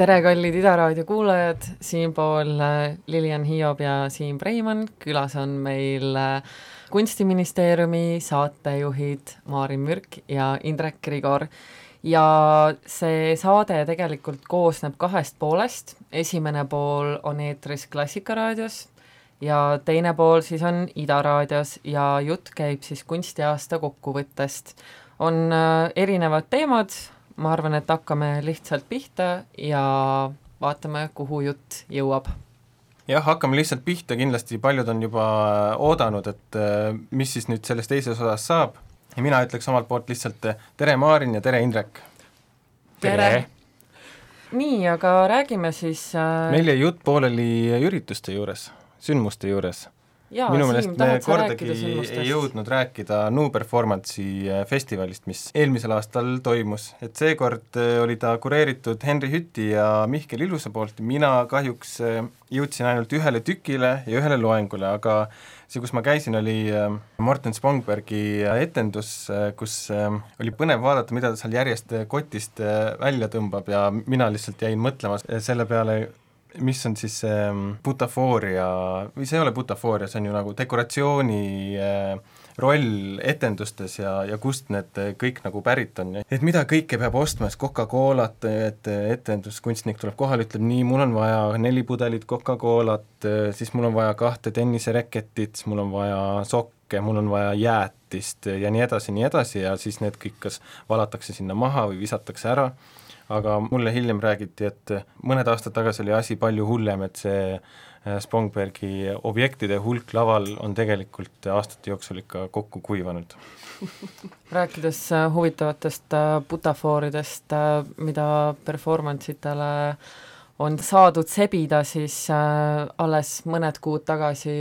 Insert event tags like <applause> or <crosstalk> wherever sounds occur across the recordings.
tere, kallid Ida raadio kuulajad, siinpool äh, Lilian Hiob ja Siim Preimann, külas on meil äh, kunstiministeeriumi saatejuhid Maarin Mürk ja Indrek Grigor. ja see saade tegelikult koosneb kahest poolest, esimene pool on eetris Klassikaraadios ja teine pool siis on Ida raadios ja jutt käib siis kunstiaasta kokkuvõttest. on äh, erinevad teemad, ma arvan, et hakkame lihtsalt pihta ja vaatame, kuhu jutt jõuab. jah, hakkame lihtsalt pihta, kindlasti paljud on juba oodanud, et äh, mis siis nüüd selles teises osas saab ja mina ütleks omalt poolt lihtsalt äh, tere, Maarin ja tere, Indrek! tere! nii, aga räägime siis äh... meil jäi jutt pooleli ürituste juures, sündmuste juures minu meelest me kordagi ei jõudnud rääkida New Performance'i äh, festivalist, mis eelmisel aastal toimus, et seekord äh, oli ta kureeritud Henri Hütti ja Mihkel Ilusa poolt, mina kahjuks äh, jõudsin ainult ühele tükile ja ühele loengule, aga see, kus ma käisin, oli Morten Spongbergi etendus, kus oli põnev vaadata, mida ta seal järjest kotist välja tõmbab ja mina lihtsalt jäin mõtlema selle peale, mis on siis see ähm, butafooria, või see ei ole butafooria, see on ju nagu dekoratsiooni äh, roll etendustes ja, ja kust need äh, kõik nagu pärit on. et mida kõike peab ostma, siis Coca-Colat, et etenduskunstnik tuleb kohale, ütleb nii, mul on vaja neli pudelit Coca-Colat, siis mul on vaja kahte tennisereketit, siis mul on vaja sokke, mul on vaja jäätist ja nii edasi, nii edasi ja siis need kõik kas valatakse sinna maha või visatakse ära aga mulle hiljem räägiti, et mõned aastad tagasi oli asi palju hullem, et see äh, Spongbergi objektide hulk laval on tegelikult aastate jooksul ikka kokku kuivanud. <laughs> rääkides äh, huvitavatest äh, butafooridest, mida performance itele on saadud sebida, siis alles mõned kuud tagasi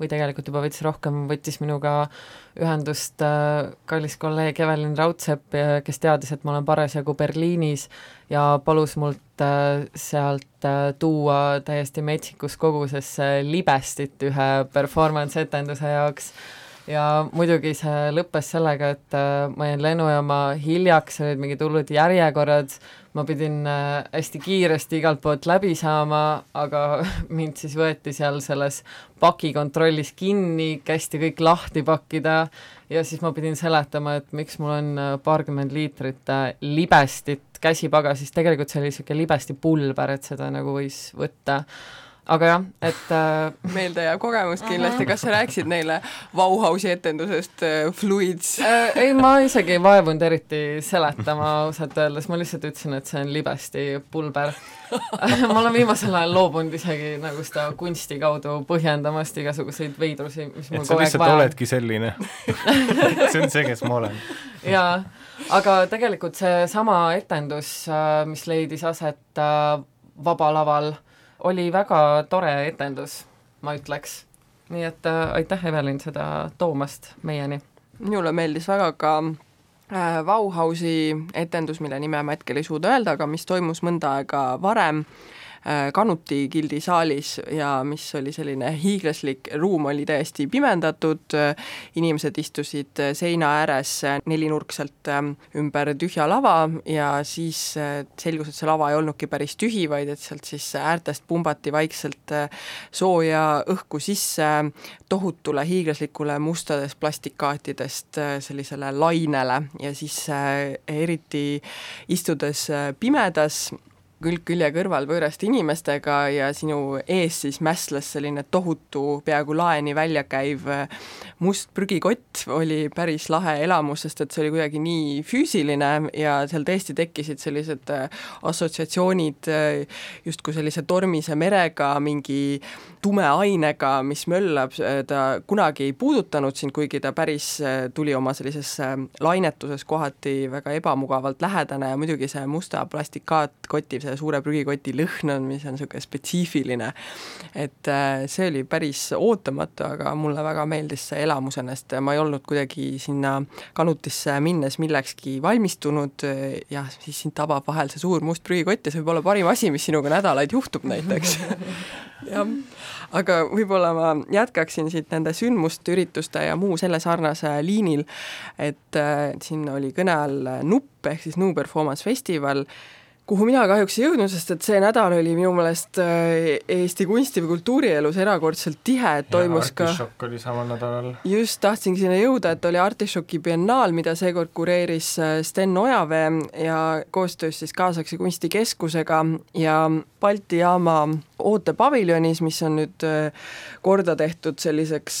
või tegelikult juba veits rohkem, võttis minuga ühendust äh, kallis kolleeg Evelin Raudsepp, kes teadis, et ma olen parasjagu Berliinis ja palus mult äh, sealt äh, tuua täiesti metsikus koguses libestit ühe performance etenduse jaoks. Ja muidugi see lõppes sellega, et äh, ma jäin lennujaama hiljaks, olid mingid hullud järjekorrad, ma pidin äh, hästi kiiresti igalt poolt läbi saama, aga <laughs> mind siis võeti seal selles pakikontrollis kinni, kästi kõik lahti pakkida ja siis ma pidin seletama, et miks mul on äh, paarkümmend liitrit libestit käsipagasis, tegelikult see oli niisugune libestipulber, et seda nagu võis võtta aga jah, et äh, meeldejääv kogemus kindlasti, kas sa rääkisid neile Bauhausi etendusest äh, Fluids äh,? ei, ma isegi ei vaevunud eriti seletama ausalt öeldes, ma lihtsalt ütlesin, et see on libesti pulber <laughs> ma olen viimasel ajal loobunud isegi nagu seda kunsti kaudu põhjendamast igasuguseid veidrusi, mis mul kogu aeg vaja on. oledki selline <laughs> see on see, kes ma olen. jaa, aga tegelikult seesama etendus, äh, mis leidis aset äh, Vaba Laval, oli väga tore etendus, ma ütleks. nii et äh, aitäh, Evelin, seda toomast meieni. minule meeldis väga ka äh, Bauhausi etendus, mille nime ma hetkel ei suuda öelda, aga mis toimus mõnda aega varem äh,, Kanuti gildi saalis ja mis oli selline hiiglaslik, ruum oli täiesti pimendatud, inimesed istusid seina ääres nelinurkselt ähm, ümber tühja lava ja siis äh, selgus, et see lava ei olnudki päris tühi, vaid et sealt siis äärtest pumbati vaikselt äh, sooja õhku sisse tohutule hiiglaslikule mustadest plastikaatidest sellisele lainele ja siis eriti istudes pimedas külg külje kõrval võõraste inimestega ja sinu ees siis mässles selline tohutu, peaaegu laeni välja käiv äh, must prügikott, oli päris lahe elamus, sest et see oli kuidagi nii füüsiline ja seal tõesti tekkisid sellised äh, assotsiatsioonid äh, justkui sellise tormise merega, mingi tume ainega, mis möllab, ta kunagi ei puudutanud sind, kuigi ta päris tuli oma sellises lainetuses kohati väga ebamugavalt lähedane ja muidugi see musta plastikaatkoti, see suure prügikoti lõhn on, mis on niisugune spetsiifiline. et äh, see oli päris ootamatu, aga mulle väga meeldis see elamus ennast, ma ei olnud kuidagi sinna kanutisse minnes millekski valmistunud, jah, siis sind tabab vahel see suur must prügikott ja see võib olla parim asi, mis sinuga nädalaid juhtub näiteks. <laughs> Jah, aga võib-olla ma jätkaksin siit nende sündmuste, ürituste ja muu selle sarnase liinil, et äh, siin oli kõne all NUP ehk siis New Performance Festival, kuhu mina kahjuks ei jõudnud, sest et see nädal oli minu meelest äh, Eesti kunsti- või kultuurielus erakordselt tihe, et toimus ka Artišokk oli samal nädalal. just, tahtsingi sinna jõuda, et oli Artišoki biennaal, mida seekord kureeris äh, Sten Ojavee ja koostöös siis Kaasaegse Kunstikeskusega ja Balti jaama ootepaviljonis, mis on nüüd äh, korda tehtud selliseks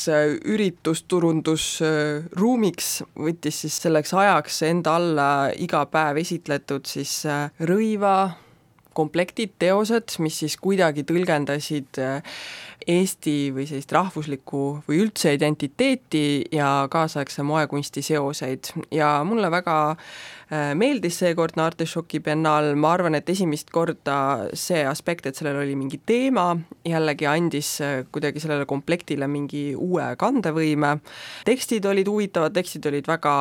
üritusturundusruumiks, võttis siis selleks ajaks enda alla iga päev esitletud siis rõi Riiva komplektid, teosed, mis siis kuidagi tõlgendasid äh, Eesti või sellist rahvuslikku või üldse identiteeti ja kaasaegse moekunsti seoseid. Ja mulle väga äh, meeldis seekordne Artišoki biennaal, ma arvan, et esimest korda see aspekt, et sellel oli mingi teema, jällegi andis äh, kuidagi sellele komplektile mingi uue kandevõime, tekstid olid huvitavad, tekstid olid väga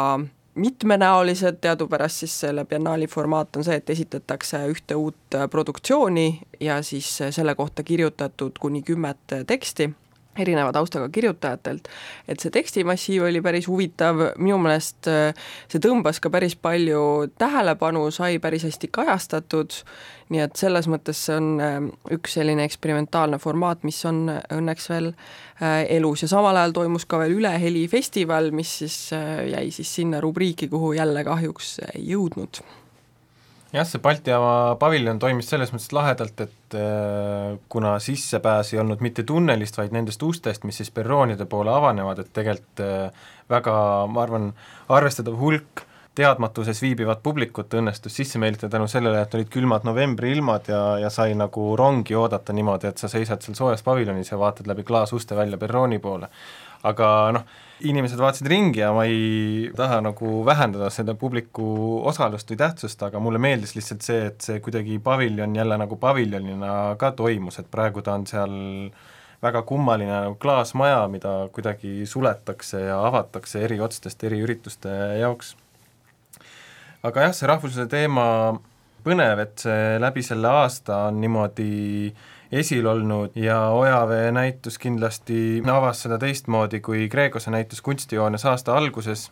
mitmenäolised, teadupärast siis selle biennaali formaat on see, et esitatakse ühte uut äh, produktsiooni ja siis äh, selle kohta kirjutatud kuni kümmet äh, teksti erineva taustaga kirjutajatelt, et see tekstimassiiv oli päris huvitav, minu meelest see tõmbas ka päris palju tähelepanu, sai päris hästi kajastatud, nii et selles mõttes see on üks selline eksperimentaalne formaat, mis on õnneks veel elus. Ja samal ajal toimus ka veel Üleheli festival, mis siis jäi siis sinna rubriiki, kuhu jälle kahjuks ei jõudnud jah, see Balti jaama paviljon toimis selles mõttes lahedalt, et äh, kuna sissepääs ei olnud mitte tunnelist, vaid nendest ustest, mis siis perroonide poole avanevad, et tegelikult äh, väga, ma arvan, arvestatav hulk teadmatuses viibivat publikut õnnestus sisse meelitada tänu sellele, et olid külmad novembriilmad ja, ja sai nagu rongi oodata niimoodi, et sa seisad seal soojas paviljonis ja vaatad läbi klaasuste välja perrooni poole. Aga noh, inimesed vaatasid ringi ja ma ei taha nagu vähendada seda publiku osalust või tähtsust, aga mulle meeldis lihtsalt see, et see kuidagi paviljon jälle nagu paviljonina ka toimus, et praegu ta on seal väga kummaline klaasmaja, mida kuidagi suletakse ja avatakse eri otstest eri ürituste jaoks. aga jah, see rahvusluse teema põnev, et see läbi selle aasta on niimoodi äh, esil olnud ja Ojavee näitus kindlasti avas seda teistmoodi kui Kreekose näitus kunstijoones aasta alguses.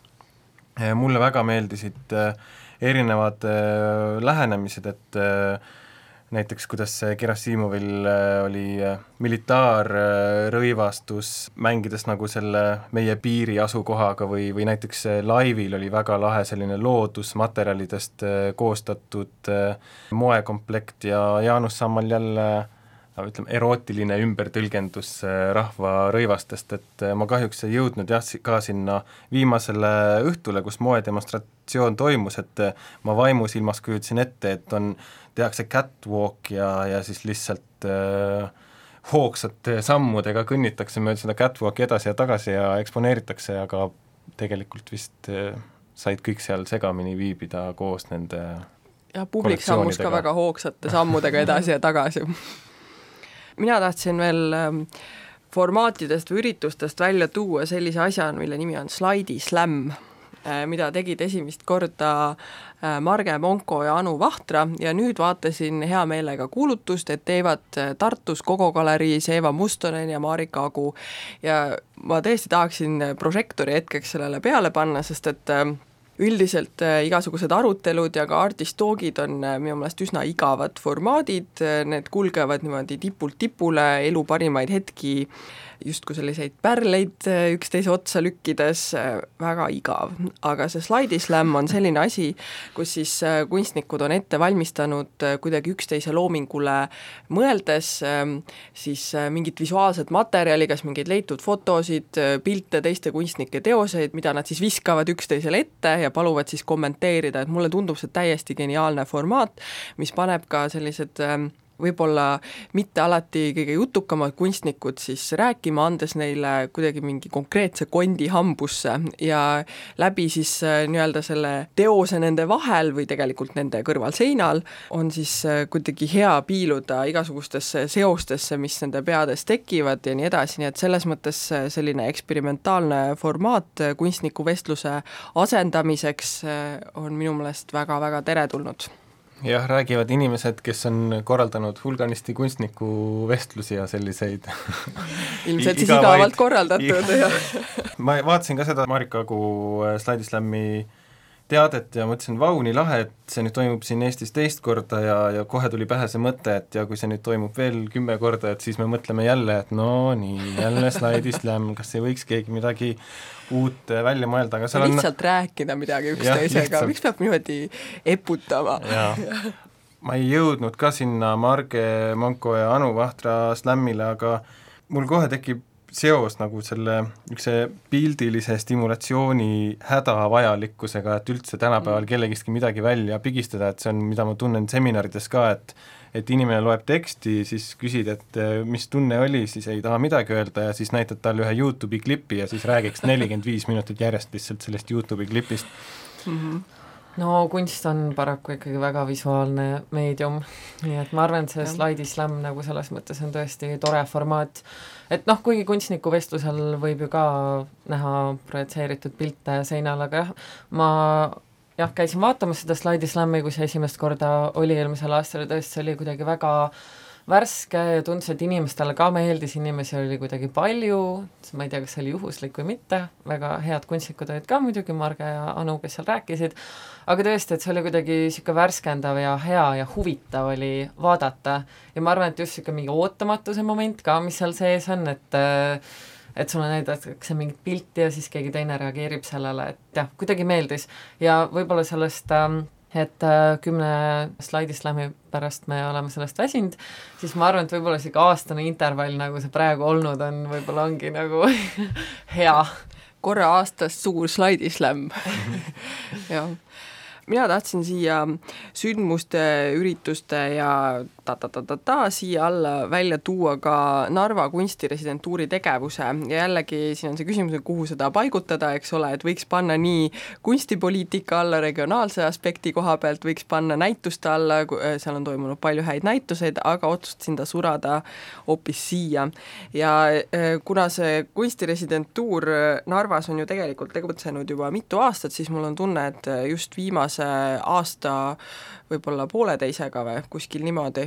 mulle väga meeldisid äh, erinevad äh, lähenemised, et äh, näiteks kuidas Gerasimovil oli militaarrõivastus, mängides nagu selle meie piiri asukohaga või, või näiteks laivil oli väga lahe selline loodusmaterjalidest koostatud moekomplekt ja Jaanus Sammal jälle ütleme, erootiline ümbertõlgendus äh, rahva rõivastest, et äh, ma kahjuks ei jõudnud jah, ka sinna viimasele õhtule, kus moedemonstratsioon toimus, et äh, ma vaimusilmas kujutasin ette, et on, tehakse catwalk ja, ja siis lihtsalt äh, hoogsate sammudega kõnnitakse mööda seda catwalki edasi ja tagasi ja eksponeeritakse, aga tegelikult vist äh, said kõik seal segamini viibida koos nende jah, publik sammus ka väga hoogsate sammudega edasi ja tagasi <laughs> mina tahtsin veel ähm, formaatidest või üritustest välja tuua sellise asja, mille nimi on Slaidi Slam, äh, mida tegid esimest korda äh, Marge Monko ja Anu Vahtra ja nüüd vaatasin hea meelega kuulutust, et teevad äh, Tartus Kogo galeriis Eeva Mustonen ja Marika Agu. ja ma tõesti tahaksin prožektori hetkeks sellele peale panna, sest et üldiselt äh, igasugused arutelud ja ka artist talk'id on äh, minu meelest üsna igavad formaadid, äh, need kulgevad niimoodi tipult tipule, elu parimaid hetki justkui selliseid pärleid äh, üksteise otsa lükkides, äh, väga igav. aga see slaidislämm on selline asi, kus siis äh, kunstnikud on ette valmistanud kuidagi üksteise loomingule mõeldes ähm, siis mingit visuaalset materjali, kas mingeid leitud fotosid, pilte, teiste kunstnike teoseid, mida nad siis viskavad üksteisele ette ja paluvad siis kommenteerida, et mulle tundub see täiesti geniaalne formaat, mis paneb ka sellised ähm, võib-olla mitte alati kõige jutukamad kunstnikud siis rääkima, andes neile kuidagi mingi konkreetse kondi hambusse ja läbi siis äh, nii-öelda selle teose nende vahel või tegelikult nende kõrvalseinal on siis äh, kuidagi hea piiluda igasugustesse seostesse, mis nende peades tekivad ja nii edasi, nii et selles mõttes äh, selline eksperimentaalne formaat kunstnikuvestluse asendamiseks on minu meelest väga-väga teretulnud jah, räägivad inimesed, kes on korraldanud hulganisti kunstnikuvestlusi ja selliseid. <laughs> Ilmselt siis igavalt korraldatud, jah. <laughs> Ma vaatasin ka seda Marika Agu äh, Slidislammi teadet ja mõtlesin, vau, nii lahe, et see nüüd toimub siin Eestis teist korda ja, ja kohe tuli pähe see mõte, et ja kui see nüüd toimub veel kümme korda, et siis me mõtleme jälle, et no nii, jälle slaidislämm, kas ei võiks keegi midagi uut välja mõelda, aga seal on lihtsalt rääkida midagi üksteisega, miks peab niimoodi eputama? ma ei jõudnud ka sinna Marge Manko ja Anu Vahtra slämmile, aga mul kohe tekib seos nagu selle niisuguse pildilise stimulatsiooni hädavajalikkusega, et üldse tänapäeval mm. kellegistki midagi välja pigistada, et see on, mida ma tunnen seminarides ka, et et inimene loeb teksti, siis küsid, et eh, mis tunne oli, siis ei taha midagi öelda ja siis näitad talle ühe YouTube'i klipi ja siis räägiks nelikümmend viis minutit järjest lihtsalt sellest YouTube'i klipist mm. -hmm no kunst on paraku ikkagi väga visuaalne meedium, <laughs> nii et ma arvan, et see slaidislämm nagu selles mõttes on tõesti tore formaat, et noh, kuigi kunstniku vestlusel võib ju ka näha projitseeritud pilte seinal, aga jah, ma jah, käisin vaatamas seda slaidislämmi, kui see esimest korda oli eelmisel aastal ja tõesti, see oli kuidagi väga värske ja tundus, et inimestele ka meeldis, inimesi oli kuidagi palju, ma ei tea, kas see oli juhuslik või mitte, väga head kunstnikud olid ka muidugi, Marge ja Anu, kes seal rääkisid, aga tõesti, et see oli kuidagi niisugune värskendav ja hea ja huvitav oli vaadata. Ja ma arvan, et just niisugune mingi ootamatuse moment ka, mis seal sees on, et et sulle näidatakse mingit pilti ja siis keegi teine reageerib sellele, et jah, kuidagi meeldis. Ja võib-olla sellest ähm, et äh, kümne slaidislämi pärast me oleme sellest väsinud, siis ma arvan, et võib-olla niisugune aastane intervall, nagu see praegu olnud on, võib-olla ongi nagu <laughs> hea. korra aastas suur slaidislämm <laughs> jah mina tahtsin siia sündmuste, ürituste ja ta-ta-ta-ta-ta siia alla välja tuua ka Narva kunstiresidentuuri tegevuse ja jällegi siin on see küsimus, et kuhu seda paigutada, eks ole, et võiks panna nii kunstipoliitika alla regionaalse aspekti koha pealt, võiks panna näituste alla, seal on toimunud palju häid näituseid, aga otsustasin ta surada hoopis siia. ja e, kuna see kunstiresidentuur Narvas on ju tegelikult tegutsenud juba mitu aastat, siis mul on tunne, et just viimase aasta võib-olla pooleteisega või kuskil niimoodi,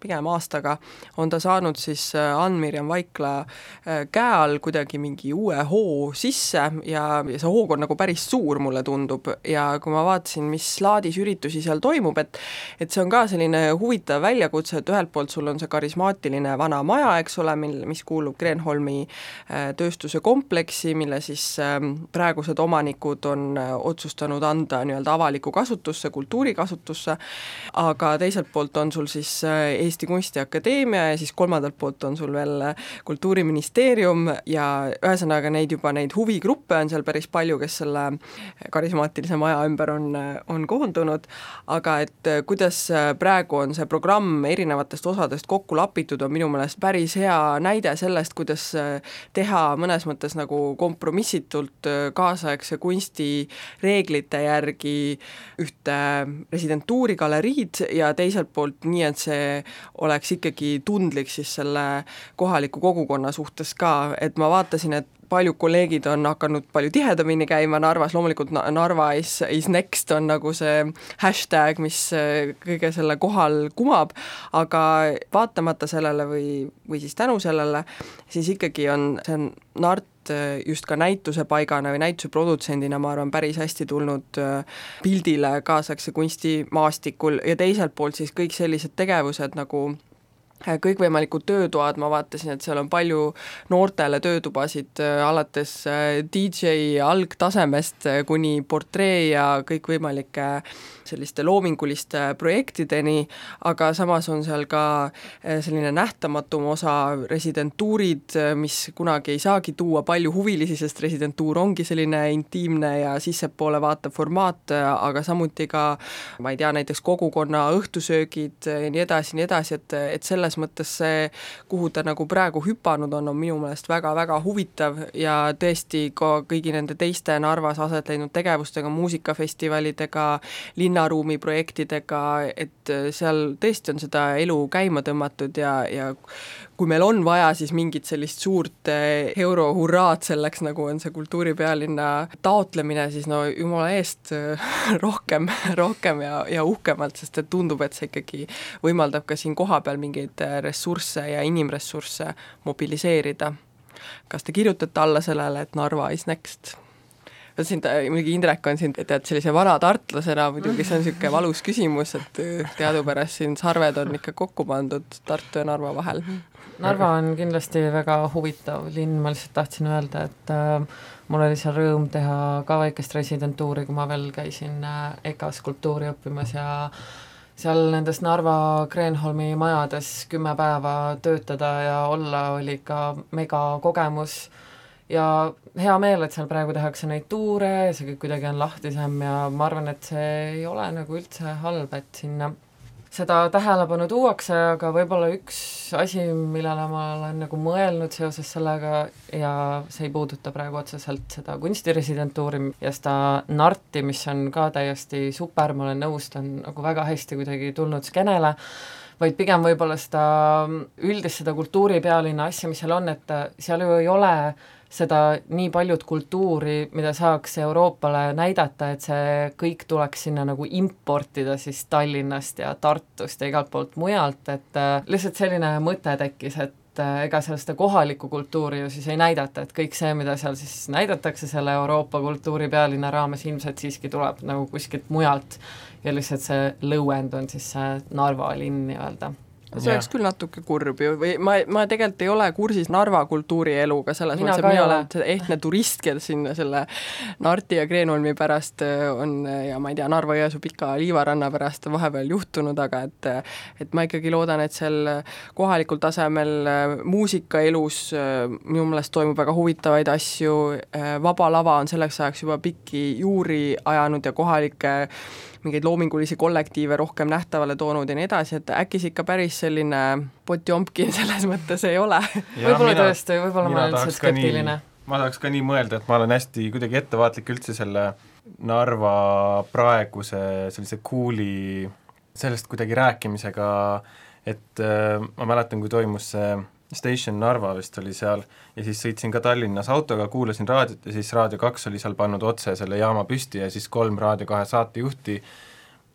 pigem aastaga, on ta saanud siis äh, Ann-Mirjam Vaikla äh, käe all kuidagi mingi uue hoo sisse ja, ja see hoog on nagu päris suur, mulle tundub, ja kui ma vaatasin, mis laadis üritusi seal toimub, et et see on ka selline huvitav väljakutse, et ühelt poolt sul on see karismaatiline vana maja, eks ole, mil, mis kuulub Kreenholmi äh, tööstuse kompleksi, mille siis ähm, praegused omanikud on otsustanud anda nii-öelda avalikku kasutusse, kultuurikasutusse, aga teiselt poolt on sul siis Eesti Kunstiakadeemia ja siis kolmandalt poolt on sul veel äh, Kultuuriministeerium ja ühesõnaga neid juba, neid huvigruppe on seal päris palju, kes selle karismaatilise maja ümber on, on koondunud, aga et äh, kuidas praegu on see programm erinevatest osadest kokku lapitud, on minu meelest päris hea näide sellest, kuidas teha mõnes mõttes nagu kompromissitult kaasaegse kunsti reeglite järgi ühte residentuurigalerii, galeriid ja teiselt poolt nii, et see oleks ikkagi tundlik siis selle kohaliku kogukonna suhtes ka, et ma vaatasin, et paljud kolleegid on hakanud palju tihedamini käima Narvas, loomulikult Narva is, is next on nagu see hashtag, mis äh, kõige selle kohal kumab, aga vaatamata sellele või, või siis tänu sellele, siis ikkagi on see Nart äh, just ka näitusepaigana või näituse produtsendina, ma arvan, päris hästi tulnud äh, pildile kaasaegse kunstimaastikul ja teiselt poolt siis kõik sellised tegevused nagu kõikvõimalikud töötoad, ma vaatasin, et seal on palju noortele töötubasid, äh, alates äh, DJ algtasemest kuni portree ja kõikvõimalike selliste loominguliste projektideni, aga samas on seal ka selline nähtamatum osa residentuurid, mis kunagi ei saagi tuua palju huvilisi, sest residentuur ongi selline intiimne ja sissepoole vaatav formaat, aga samuti ka ma ei tea, näiteks kogukonna õhtusöögid ja nii edasi, nii edasi, et, et selles selles mõttes see, kuhu ta nagu praegu hüpanud on, on minu meelest väga-väga huvitav ja tõesti ka kõigi nende teiste Narvas aset leidnud tegevustega, muusikafestivalidega, linnaruumi projektidega, et seal tõesti on seda elu käima tõmmatud ja, ja kui meil on vaja siis mingit sellist suurt eh, eurohurraad selleks, nagu on see kultuuripealinna taotlemine, siis no jumala eest <laughs> rohkem, rohkem ja, ja uhkemalt, sest et tundub, et see ikkagi võimaldab ka siin kohapeal mingeid eh, ressursse ja inimressursse mobiliseerida. kas te kirjutate alla sellele, et Narva is next? Siin ta, muidugi Indrek on siin, tead, sellise vana tartlasena muidugi see on niisugune valus küsimus, et teadupärast siin sarved on ikka kokku pandud Tartu ja Narva vahel. Narva on kindlasti väga huvitav linn, ma lihtsalt tahtsin öelda, et äh, mul oli seal rõõm teha ka väikest residentuuri, kui ma veel käisin äh, EKA-s kultuuri õppimas ja seal nendes Narva Kreenholmi majades kümme päeva töötada ja olla oli ikka megakogemus ja hea meel, et seal praegu tehakse neid tuure see kõik kuidagi on lahtisem ja ma arvan, et see ei ole nagu üldse halb, et sinna seda tähelepanu tuuakse, aga võib-olla üks asi, millele ma olen nagu mõelnud seoses sellega ja see ei puuduta praegu otseselt seda kunstiresidentuuri ja seda Narti, mis on ka täiesti super, ma olen nõus, ta on nagu väga hästi kuidagi tulnud skeenele, vaid pigem võib-olla seda üldist, seda kultuuripealinna asja, mis seal on, et seal ju ei ole seda nii paljut kultuuri, mida saaks Euroopale näidata, et see kõik tuleks sinna nagu importida siis Tallinnast ja Tartust ja igalt poolt mujalt, et äh, lihtsalt selline mõte tekkis, et äh, ega seal seda kohalikku kultuuri ju siis ei näidata, et kõik see, mida seal siis näidatakse selle Euroopa kultuuripealinna raames, ilmselt siiski tuleb nagu kuskilt mujalt ja lihtsalt see lõuend on siis see Narva linn nii-öelda see oleks küll natuke kurb ju, või ma, ma tegelikult ei ole kursis Narva kultuurieluga, selles mõttes, et mina olen ehtne turist, kes sinna selle Narti ja Kreenholmi pärast äh, on ja ma ei tea, Narva-Jõesuu pika liivaranna pärast vahepeal juhtunud, aga et et ma ikkagi loodan, et seal kohalikul tasemel äh, muusikaelus äh, minu meelest toimub väga huvitavaid asju, Vaba Lava on selleks ajaks juba pikki juuri ajanud ja kohalikke mingeid loomingulisi kollektiive rohkem nähtavale toonud ja nii edasi, et äkki see ikka päris selline potjompkin <laughs> selles mõttes ei ole. võib-olla tõesti, võib-olla ma olen lihtsalt skeptiline. ma tahaks ka nii mõelda, et ma olen hästi kuidagi ettevaatlik üldse selle Narva praeguse sellise cool'i, sellest kuidagi rääkimisega, et äh, ma mäletan, kui toimus see Station Narva vist oli seal ja siis sõitsin ka Tallinnas autoga, kuulasin raadiot ja siis Raadio kaks oli seal pannud otse selle jaama püsti ja siis kolm Raadio kahe saatejuhti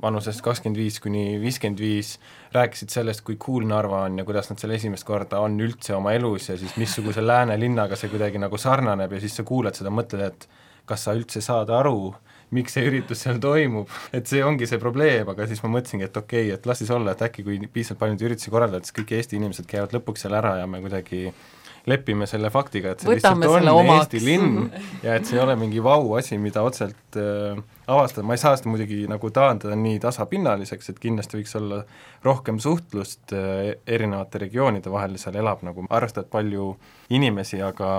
vanusest kakskümmend viis kuni viiskümmend viis rääkisid sellest, kui cool Narva on ja kuidas nad seal esimest korda on üldse oma elus ja siis missuguse <laughs> lääne linnaga see kuidagi nagu sarnaneb ja siis sa kuulad seda, mõtled, et kas sa üldse saad aru, miks see üritus seal toimub, et see ongi see probleem, aga siis ma mõtlesingi, et okei okay,, et las siis olla, et äkki kui piisavalt palju neid üritusi korraldada, siis kõik Eesti inimesed käivad lõpuks seal ära ja me kuidagi lepime selle faktiga, et see Võtame lihtsalt on omaks. Eesti linn <laughs> ja et see ei ole mingi vau asi, mida otseselt äh, avastada, ma ei saa seda muidugi nagu taandada nii tasapinnaliseks, et kindlasti võiks olla rohkem suhtlust äh, erinevate regioonide vahel, seal elab nagu arvestavalt palju inimesi, aga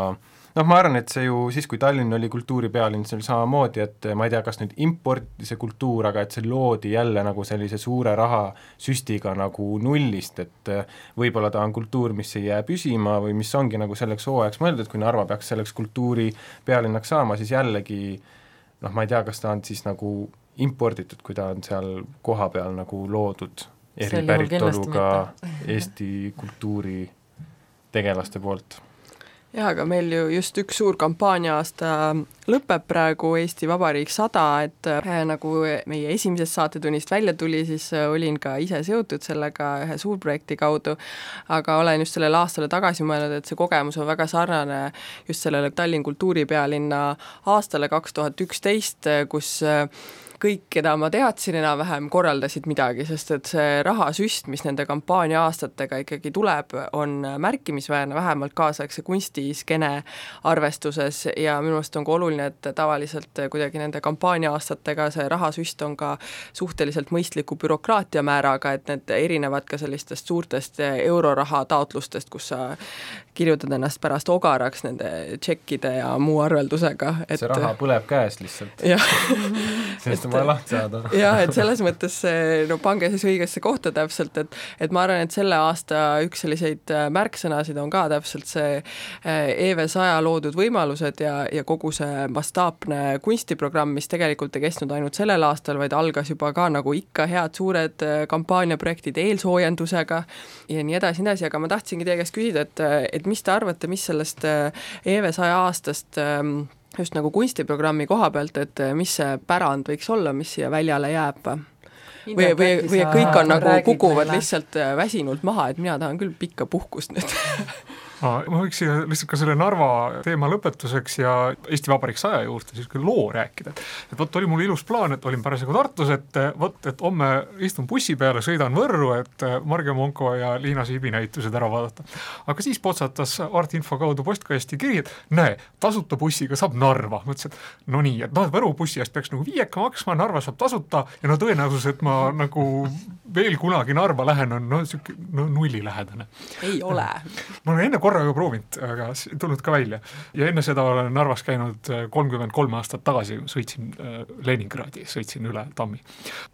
noh, ma arvan, et see ju siis, kui Tallinn oli kultuuripealinn, see oli samamoodi, et ma ei tea, kas nüüd importi see kultuur, aga et see loodi jälle nagu sellise suure rahasüstiga nagu nullist, et võib-olla ta on kultuur, mis ei jää püsima või mis ongi nagu selleks hooajaks mõeldud, kui Narva peaks selleks kultuuripealinnaks saama, siis jällegi noh, ma ei tea, kas ta on siis nagu imporditud, kui ta on seal kohapeal nagu loodud eripäritoluga Eesti kultuuri tegelaste poolt jaa, aga meil ju just üks suur kampaania-aasta lõpeb praegu Eesti Vabariik sada, et äh, nagu meie esimesest saatetunnist välja tuli, siis äh, olin ka ise seotud sellega ühe suurprojekti kaudu, aga olen just sellele aastale tagasi mõelnud, et see kogemus on väga sarnane just sellele Tallinn kultuuripealinna aastale kaks tuhat üksteist, kus äh, kõik, keda ma teadsin enam-vähem, korraldasid midagi, sest et see rahasüst, mis nende kampaania aastatega ikkagi tuleb, on märkimisväärne, vähemalt kaasaegse kunstiskeene arvestuses ja minu arust on ka oluline, et tavaliselt kuidagi nende kampaania aastatega see rahasüst on ka suhteliselt mõistliku bürokraatia määraga, et need erinevad ka sellistest suurtest euroraha taotlustest, kus sa kirjutad ennast pärast ogaraks nende tšekkide ja muu arveldusega, et see raha põleb käes lihtsalt. sellest <laughs> on vaja lahti saada. jah, et selles mõttes see, no pange siis õigesse kohta täpselt, et et ma arvan, et selle aasta üks selliseid äh, märksõnasid on ka täpselt see äh, EV saja loodud võimalused ja, ja kogu see mastaapne kunstiprogramm, mis tegelikult ei kestnud ainult sellel aastal, vaid algas juba ka nagu ikka head suured äh, kampaaniaprojektid eelsoojendusega ja nii edasi, nii edasi, aga ma tahtsingi teie käest küsida, et, et mis te arvate, mis sellest EV saja aastast ähm, just nagu kunstiprogrammi koha pealt, et mis see pärand võiks olla, mis siia väljale jääb? või, või, või kõik on nagu, kukuvad meile. lihtsalt äh, väsinult maha, et mina tahan küll pikka puhkust nüüd <laughs> ma võiks siia lihtsalt ka selle Narva teema lõpetuseks ja Eesti Vabariik saja juurde niisugune loo rääkida, et et vot oli mul ilus plaan, et olin parasjagu Tartus, et vot, et homme istun bussi peale, sõidan Võrru, et Marge Monko ja Liina Siibi näitused ära vaadata. aga siis potsatas Art Info kaudu postkasti kiri, et näe, tasuta bussiga saab Narva, mõtlesin, et no nii, et noh, et Võru bussi eest peaks nagu viieka maksma, Narva saab tasuta ja no tõenäosus, et ma nagu veel kunagi Narva lähen, on no niisugune no nullilähedane. ei ole. <laughs> ma olen enne korra juba proovinud, aga tulnud ka välja. ja enne seda olen Narvas käinud äh, kolmkümmend kolm aastat tagasi, sõitsin äh, Leningradi, sõitsin üle tammi.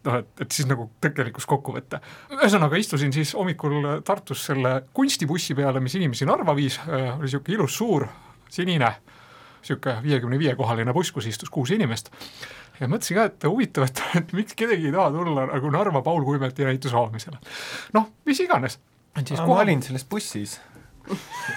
noh, et, et siis nagu tegelikkus kokku võtta. ühesõnaga istusin siis hommikul Tartus selle kunstibussi peale, mis inimesi Narva viis, äh, oli niisugune ilus suur sinine niisugune viiekümne viie kohaline buss, kus istus kuus inimest ja mõtlesin ka, et huvitav, et, et miks kedagi ei taha tulla nagu Narva Paul Kuimeti näituse avamisele. noh, mis iganes. ma olin selles bussis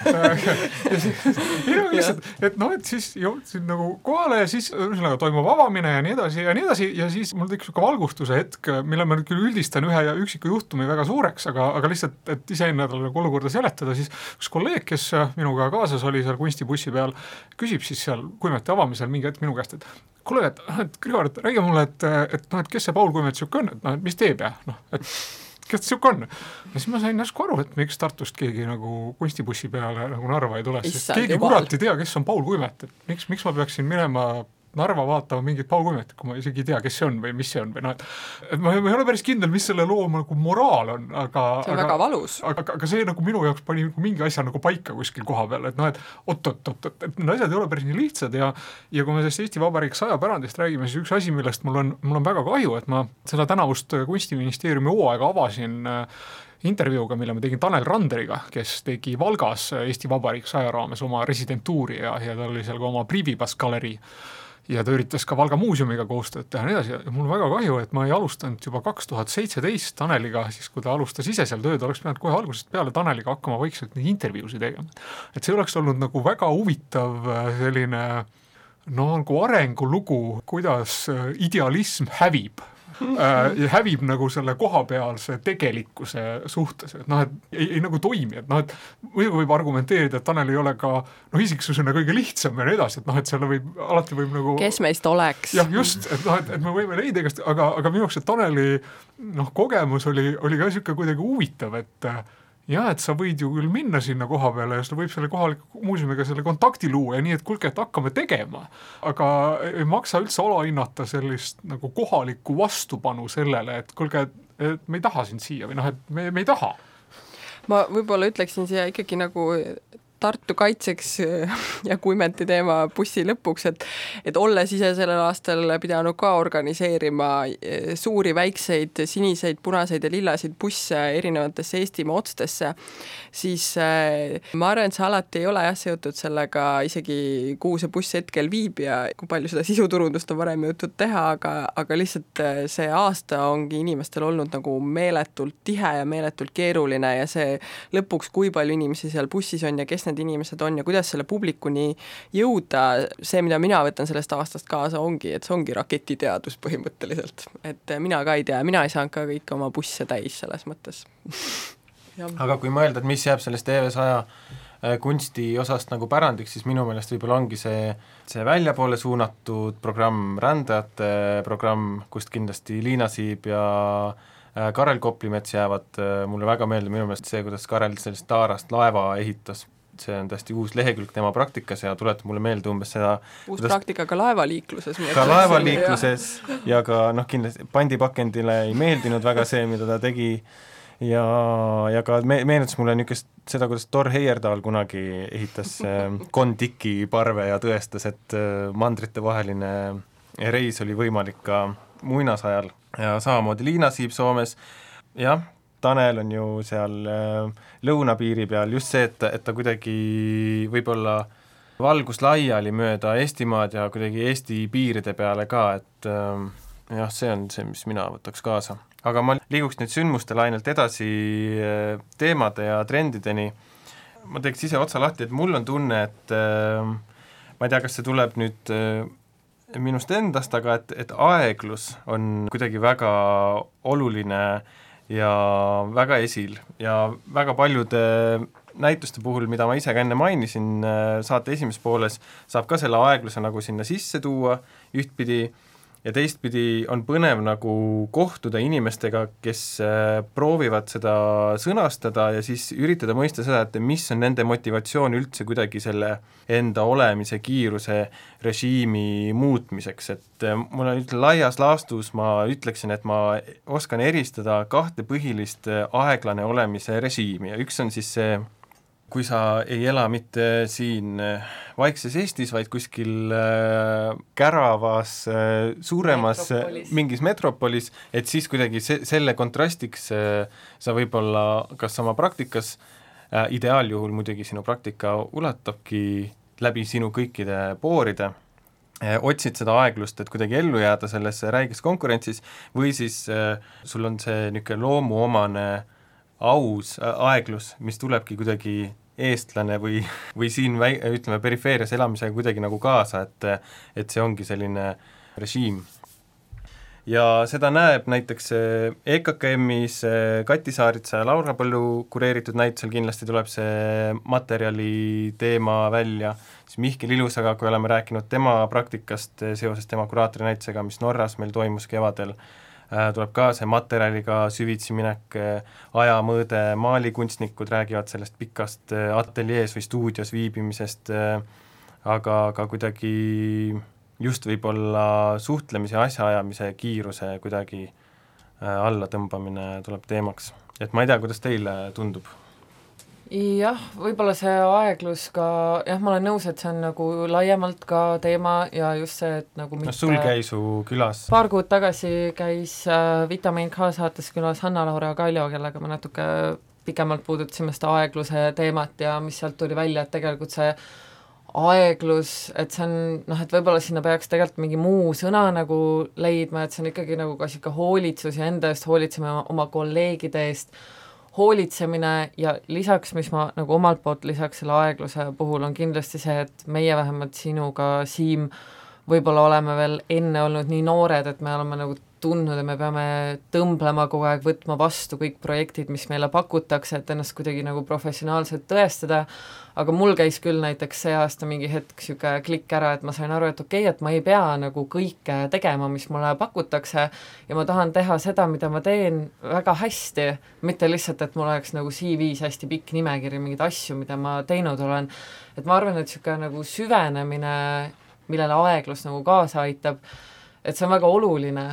ei no lihtsalt, et noh, et siis jõudsin nagu kohale ja siis ühesõnaga toimub avamine ja nii edasi ja nii edasi ja siis mul tekkis niisugune valgustuse hetk, mille ma nüüd küll üldistan ühe üksiku juhtumi väga suureks, aga, aga lihtsalt, et iseendale nagu olukorda seletada, siis üks kolleeg, kes minuga kaasas oli seal kunstibussi peal, küsib siis seal Kuimeti avamisel mingi hetk minu käest, et kuule, et et Grigor, et räägi mulle, et, et noh, et kes see Paul Kuimet niisugune on, et noh, et mis teeb ja noh, et kes sihuke on? ja siis ma sain järsku aru, et miks Tartust keegi nagu kunstibussi peale nagu Narva ei tule, sest keegi kurat ei tea, kes on Paul Kuimet, et miks, miks ma peaksin minema Narva vaatama mingit Paul Kuimetit, kui ma isegi ei tea, kes see on või mis see on või noh, et et ma, ma ei ole päris kindel, mis selle loo nagu moraal on, aga see on aga, väga valus. aga, aga, see nagu minu jaoks pani nagu mingi asja nagu paika kuskil koha peal, et noh, et oot-oot-oot, et need asjad ei ole päris nii lihtsad ja ja kui me sellest Eesti Vabariik saja pärandist räägime, siis üks asi, millest mul on, mul on väga kahju, et ma seda tänavust Kunstiministeeriumi hooaega avasin äh, intervjuuga, mille ma tegin Tanel Randeriga, kes tegi Valgas Eesti Vabariik saja raames oma residentuuri ja, ja tal oli seal ka oma Privibas galerii ja ta üritas ka Valga muuseumiga koostööd teha ja nii edasi ja mul väga kahju, et ma ei alustanud juba kaks tuhat seitseteist Taneliga, siis kui ta alustas ise seal tööd, oleks pidanud kohe algusest peale Taneliga hakkama vaikselt neid intervjuusid tegema. et see oleks olnud nagu väga huvitav äh, selline no nagu arengulugu, kuidas äh, idealism hävib <laughs> äh, hävib nagu selle kohapealse tegelikkuse suhtes, et noh, et ei, ei nagu toimi, et noh, et muidugi võib argumenteerida, et Tanel ei ole ka noh, isiksusena kõige lihtsam ja nii edasi, et noh, et selle võib, alati võib nagu kes meist oleks. jah, just, et noh, et, et me võime leida igast, aga, aga minu jaoks see Taneli noh, kogemus oli, oli ka niisugune kuidagi huvitav, et jah, et sa võid ju küll minna sinna koha peale ja sa võib selle kohaliku muuseumiga selle kontakti luua ja nii, et kuulge, et hakkame tegema. aga ei maksa üldse alahinnata sellist nagu kohalikku vastupanu sellele, et kuulge, et me ei taha sind siia või noh, et me, me ei taha ma võib-olla ütleksin siia ikkagi nagu Tartu kaitseks <laughs> ja Kuimeti teema bussi lõpuks, et et olles ise sellel aastal pidanud ka organiseerima eh, suuri, väikseid, siniseid, punaseid ja lillaseid busse erinevatesse Eestimaa otstesse, siis eh, ma arvan, et see alati ei ole jah, seotud sellega isegi, kuhu see buss hetkel viib ja kui palju seda sisuturundust on varem jõutud teha, aga, aga lihtsalt see aasta ongi inimestel olnud nagu meeletult tihe ja meeletult keeruline ja see lõpuks, kui palju inimesi seal bussis on ja kes need inimesed on ja kuidas selle publikuni jõuda, see, mida mina võtan sellest aastast kaasa, ongi, et see ongi raketiteadus põhimõtteliselt. et mina ka ei tea, mina ei saanud ka kõiki oma busse täis selles mõttes. <laughs> Aga kui mõelda, et mis jääb sellest EV100 äh, kunsti osast nagu pärandiks, siis minu meelest võib-olla ongi see, see väljapoole suunatud programm, rändajate programm, kust kindlasti Liina Siib ja äh, Karel Koplimets jäävad mulle väga meeldib, minu meelest see, kuidas Karel sellest taarast laeva ehitas see on täiesti uus lehekülg tema praktikas ja tuletab mulle meelde umbes seda uus kuidas... praktika ka laevaliikluses. ka laevaliikluses ja ka noh, kindlasti pandipakendile ei meeldinud väga see, mida ta tegi ja, ja ka me-, meenutas mulle niisugust seda, kuidas Thor Heyerdahl kunagi ehitas Kon-Tiki parve ja tõestas, et äh, mandritevaheline reis oli võimalik ka muinasajal ja samamoodi Liina Siib Soomes, jah, Tanel on ju seal äh, lõunapiiri peal, just see, et, et ta kuidagi võib-olla valgus laiali mööda Eestimaad ja kuidagi Eesti piiride peale ka, et äh, jah, see on see, mis mina võtaks kaasa. aga ma liiguks nüüd sündmuste lainelt edasi äh, teemade ja trendideni, ma teeks ise otsa lahti, et mul on tunne, et ma ei tea, kas see tuleb nüüd minust endast, aga et, et aeglus on kuidagi väga oluline äh, ja väga esil. Ja väga paljude näituste puhul, mida ma ise ka enne mainisin äh, saate esimeses pooles, saab ka selle aegluse nagu sinna sisse tuua ühtpidi ja teistpidi on põnev nagu kohtuda inimestega, kes äh, proovivad seda sõnastada ja siis üritada mõista seda, et mis on nende motivatsioon üldse kuidagi selle enda olemise kiiruse režiimi muutmiseks, et äh, mul on ütleme, laias laastus ma ütleksin, et ma oskan eristada kahte põhilist äh, aeglane olemise režiimi ja üks on siis see kui sa ei ela mitte siin äh, vaikses Eestis, vaid kuskil äh, käravas äh, suuremas metropolis. mingis metropolis, et siis kuidagi se-, selle kontrastiks sa võib-olla kas oma praktikas ideaaljuhul muidugi sinu praktika ulatabki läbi sinu kõikide pooride otsid seda aeglust, et kuidagi ellu jääda selles räiges konkurentsis, või siis sul on see niisugune loomuomane äh, aus äh, aeglus, mis tulebki kuidagi eestlane või, või siin väi-, ütleme, perifeerias elamisega kuidagi nagu kaasa, et et see ongi selline režiim. ja seda näeb näiteks äh, EKKM-is äh, Kati Saaritsa ja Laura Põllu kureeritud näitusel kindlasti tuleb see materjali teema välja, siis Mihkel Ilusaga, kui oleme rääkinud tema praktikast seoses tema kuraatori näitusega, mis Norras meil toimus kevadel, tuleb ka see materjaliga süvitsi minek, äh, ajamõõde, maalikunstnikud räägivad sellest pikast äh, ateljees või stuudios viibimisest, aga ka kuidagi just võib-olla suhtlemise, asjaajamise kiiruse kuidagi allatõmbamine tuleb teemaks. et ma ei tea, kuidas teile tundub jah, võib-olla see aeglus ka, jah, ma olen nõus, et see on nagu laiemalt ka teema ja just see, et nagu mitte... no sul käis su külas? paar kuud tagasi käis äh, Vitamiin K saates külas Hanna-Laura Kaljo, kellega me natuke pikemalt puudutasime seda aegluse teemat ja mis sealt tuli välja, et tegelikult see aeglus, et see on noh, et võib-olla sinna peaks tegelikult mingi muu sõna nagu leidma, et see on ikkagi nagu ka niisugune hoolitsus ja enda eest hoolitseme oma kolleegide eest, hoolitsemine ja lisaks, mis ma nagu omalt poolt lisaks selle aegluse puhul, on kindlasti see, et meie vähemalt sinuga, Siim, võib-olla oleme veel enne olnud nii noored, et me oleme nagu tundnud, et me peame tõmblema kogu aeg, võtma vastu kõik projektid, mis meile pakutakse, et ennast kuidagi nagu professionaalselt tõestada, aga mul käis küll näiteks see aasta mingi hetk niisugune klikk ära, et ma sain aru, et okei okay,, et ma ei pea nagu kõike tegema, mis mulle pakutakse. Ja ma tahan teha seda, mida ma teen väga hästi, mitte lihtsalt, et mul oleks nagu CV-s hästi pikk nimekiri mingeid asju, mida ma teinud olen. et ma arvan, et niisugune nagu süvenemine, millele aeglus nagu kaasa aitab, et see on väga oluline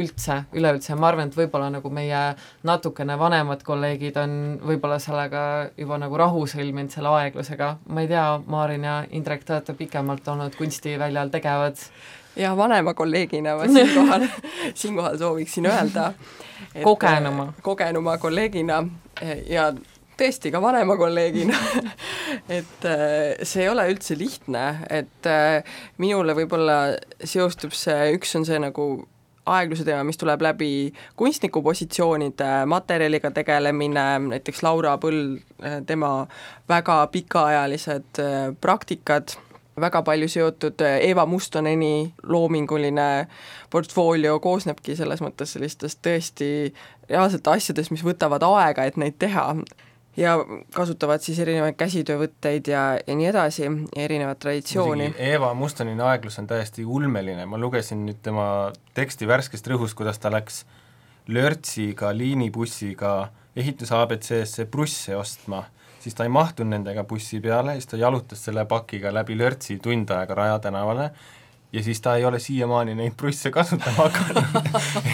üldse, üleüldse ma arvan, et võib-olla nagu meie natukene vanemad kolleegid on võib-olla sellega juba nagu rahu sõlminud, selle aeglusega, ma ei tea, Maarin ja Indrek, te olete pikemalt olnud kunstiväljal tegevad. ja vanema kolleegina ma siinkohal <laughs> siinkohal sooviksin öelda kogenuma. kogenuma kolleegina ja tõesti ka vanema kolleegina <laughs> et äh, see ei ole üldse lihtne, et äh, minule võib-olla seostub see, üks on see nagu aegluse teema, mis tuleb läbi kunstniku positsioonide, materjaliga tegelemine, näiteks Laura Põld, tema väga pikaajalised äh, praktikad, väga palju seotud äh, Eva Mustoneni loominguline portfoolio koosnebki selles mõttes sellistest tõesti reaalselt asjadest, mis võtavad aega, et neid teha ja kasutavad siis erinevaid käsitöövõtteid ja, ja nii edasi, erinevat traditsiooni. Eva Mustonini aeglus on täiesti ulmeline, ma lugesin nüüd tema teksti värskest rõhust, kuidas ta läks lörtsiga, liinibussiga ehituse abc-sse prusse ostma, siis ta ei mahtunud nendega bussi peale, siis ta jalutas selle pakiga läbi lörtsi tund aega Raja tänavale ja siis ta ei ole siiamaani neid prusse kasutama <laughs> hakanud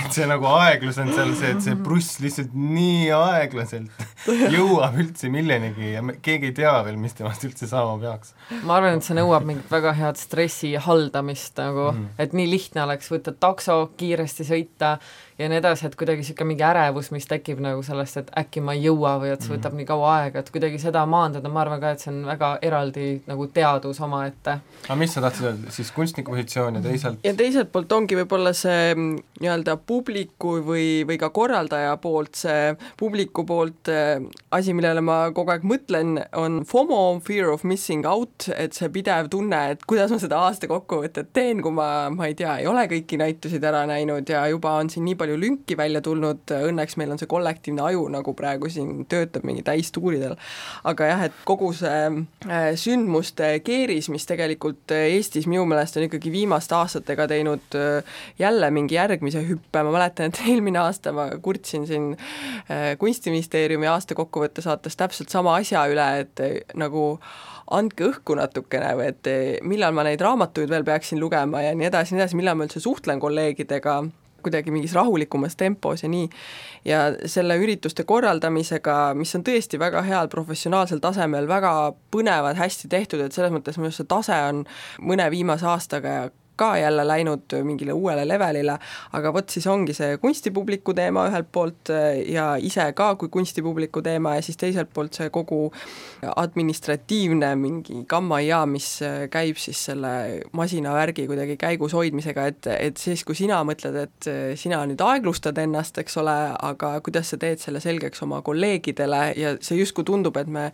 et see nagu aeglus on seal see, et see pruss lihtsalt nii aeglaselt <laughs> jõuab üldse millenigi ja me, keegi ei tea veel, mis temast üldse saama peaks. ma arvan, et see nõuab mingit väga head stressi haldamist nagu mm, -hmm. et nii lihtne oleks võtta takso, kiiresti sõita ja nii edasi, et kuidagi niisugune mingi ärevus, mis tekib nagu sellest, et äkki ma ei jõua või et see võtab mm -hmm. nii kaua aega, et kuidagi seda maandada, ma arvan ka, et see on väga eraldi nagu teadus omaette. aga mis sa tahtsid öelda, siis kunstniku positsioon ja teisalt? ja teiselt poolt ongi võib-olla see mm, nii-öelda publiku või, või ka korraldaja poolt, see publiku poolt äh, asi, millele ma kogu aeg mõtlen, on FOMO, fear of missing out, et see pidev tunne, et kuidas ma seda aasta kokkuvõtet teen, kui ma, ma ei tea, ei ole kõiki näitusid ära näinud ja juba on siin nii palju palju lünki välja tulnud, õnneks meil on see kollektiivne aju nagu praegu siin töötab mingi täistuuridel, aga jah, et kogu see äh, sündmuste keeris, mis tegelikult Eestis minu meelest on ikkagi viimaste aastatega teinud äh, jälle mingi järgmise hüppe, ma mäletan, et eelmine aasta ma kurtsin siin Kunstiministeeriumi aastakokkuvõtte saates täpselt sama asja üle, et nagu andke õhku natukene või et millal ma neid raamatuid veel peaksin lugema ja nii edasi, nii edasi, millal ma üldse suhtlen kolleegidega, kuidagi mingis rahulikumas tempos ja nii, ja selle ürituste korraldamisega, mis on tõesti väga heal professionaalsel tasemel, väga põnevad, hästi tehtud, et selles mõttes minu arust see tase on mõne viimase aastaga ka jälle läinud mingile uuele levelile, aga vot siis ongi see kunstipubliku teema ühelt poolt ja ise ka kui kunstipubliku teema ja siis teiselt poolt see kogu administratiivne mingi gammaia, mis käib siis selle masinavärgi kuidagi käigus hoidmisega, et, et siis, kui sina mõtled, et sina nüüd aeglustad ennast, eks ole, aga kuidas sa teed selle selgeks oma kolleegidele ja see justkui tundub, et me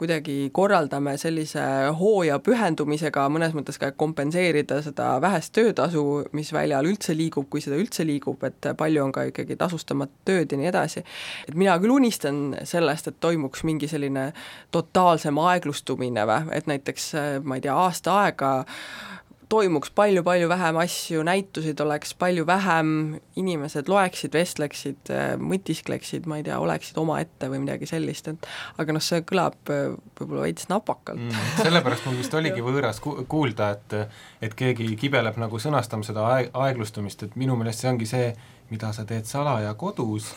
kuidagi korraldame sellise hoo ja pühendumisega mõnes mõttes ka kompenseerida seda vähest töötasu, mis väljal üldse liigub, kui seda üldse liigub, et palju on ka ikkagi tasustamata tööd ja nii edasi. et mina küll unistan sellest, et toimuks mingi selline totaalsem aeglustumine või, et näiteks ma ei tea, aasta aega toimuks palju-palju vähem asju, näitusid oleks palju vähem, inimesed loeksid, vestleksid, mõtiskleksid, ma ei tea, oleksid omaette või midagi sellist, et aga noh, see kõlab äh, võib-olla veits napakalt mm,. sellepärast mul vist <laughs> oligi võõras ku-, kuulda, et et keegi kibeleb nagu sõnastama seda aeg-, aeglustumist, et minu meelest see ongi see, mida sa teed salaja kodus,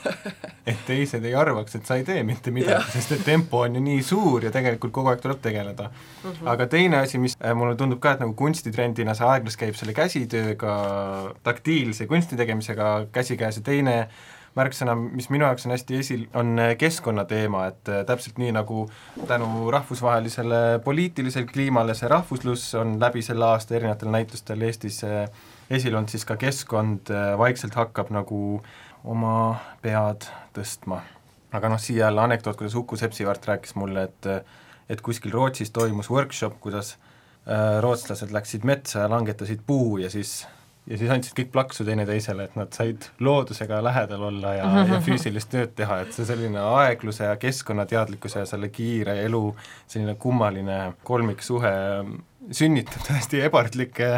et teised ei arvaks, et sa ei tee mitte midagi, sest et tempo on ju nii suur ja tegelikult kogu aeg tuleb tegeleda mm. -hmm. aga teine asi, mis äh, mulle tundub ka, et nagu kunstitrendina see aeglus käib selle käsitööga, taktiilse kunsti tegemisega käsikäes ja teine märksõna, mis minu jaoks on hästi esil, on äh, keskkonnateema, et äh, täpselt nii, nagu tänu rahvusvahelisele poliitilisele kliimale see rahvuslus on läbi selle aasta erinevatel näitustel Eestis esil olnud, siis ka keskkond äh, vaikselt hakkab nagu oma pead tõstma. aga noh, siia jälle anekdoot, kuidas Uku Sepsivart rääkis mulle, et et kuskil Rootsis toimus workshop, kuidas äh, rootslased läksid metsa ja langetasid puu ja siis ja siis andsid kõik plaksu teineteisele, et nad said loodusega lähedal olla ja, <laughs> ja füüsilist tööd teha, et see selline aegluse ja keskkonnateadlikkuse ja selle kiire elu selline kummaline kolmiksuhe sünnitab täiesti ebaartlikke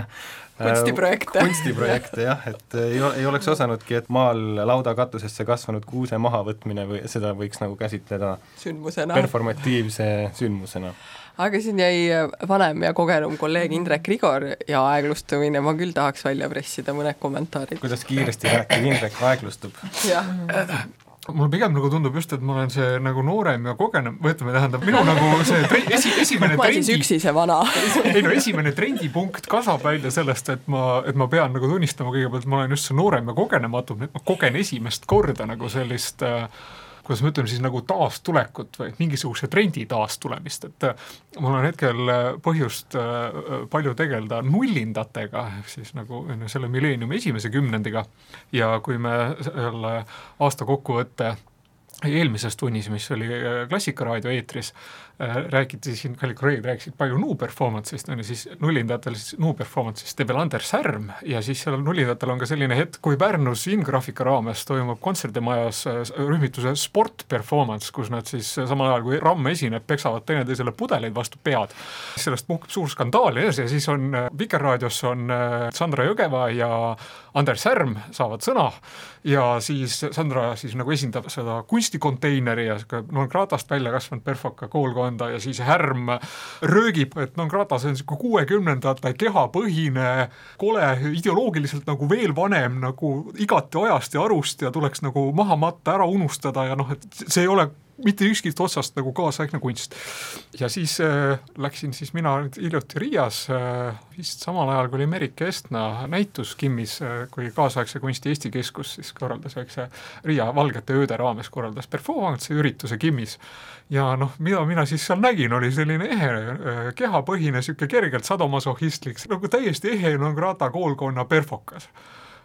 kunstiprojekte. kunstiprojekte jah, et ei, ei oleks osanudki, et maal lauda katusesse kasvanud kuuse mahavõtmine või seda võiks nagu käsitleda sündmusena. performatiivse sündmusena aga siin jäi vanem ja kogenum kolleeg Indrek Rigor ja aeglustumine, ma küll tahaks välja pressida mõned kommentaarid. kuidas kiiresti rääkida Indrek aeglustub? jah mulle pigem nagu tundub just, et ma olen see nagu noorem ja kogenum, või ütleme, tähendab minu nagu see tre, esi, esimene ma olen siis üksi see vana. <laughs> ei no esimene trendipunkt kasvab välja sellest, et ma, et ma pean nagu tunnistama kõigepealt, ma olen just see noorem ja kogenematum, et ma kogen esimest korda nagu sellist äh, kuidas me ütleme siis nagu taastulekut või mingisuguse trendi taastulemist, et äh, mul on hetkel äh, põhjust äh, palju tegeleda nullindatega, ehk siis nagu selle milleeniumi esimese kümnendiga. Ja kui me selle aasta kokkuvõtte eelmises tunnis, mis oli Klassikaraadio eetris, räägiti siin, kallid kolleegid rääkisid palju New Performance'ist, on ju, siis nullindajatel siis New Performance'ist teeb veel Anders Särm ja siis seal nullindajatel on ka selline hetk, kui Pärnus Ingraafika raames toimub kontserdimajas äh, rühmituse Sport Performance, kus nad siis äh, samal ajal, kui Ramm esineb, peksavad teineteisele pudeleid vastu pead. sellest puhkeb suur skandaal ja siis on Vikerraadios on Sandra Jõgeva ja Anders Särm saavad sõna ja siis Sandra siis nagu esindab seda kunstikonteineri ja no Gratast välja kasvanud perfoka koolkonda ja siis härm röögib, et noh, Ratas on niisugune kuuekümnendate kehapõhine, kole, ideoloogiliselt nagu veel vanem, nagu igati ajast ja arust ja tuleks nagu maha matta, ära unustada ja noh, et see ei ole mitte ükskist otsast nagu kaasaegne kunst. ja siis äh, läksin siis mina hiljuti Riias äh,, vist samal ajal, kui oli Merike Estna näitus Kimmis äh,, kui kaasaegse kunsti Eesti Keskus siis korraldas väikse Riia Valgete ööde raames korraldas performance'i ürituse Kimmis. ja noh, mida mina siis seal nägin, oli selline ehe äh, kehapõhine, niisugune kergelt sadomasohhistlik, nagu täiesti ehe Nangrata koolkonna perfokas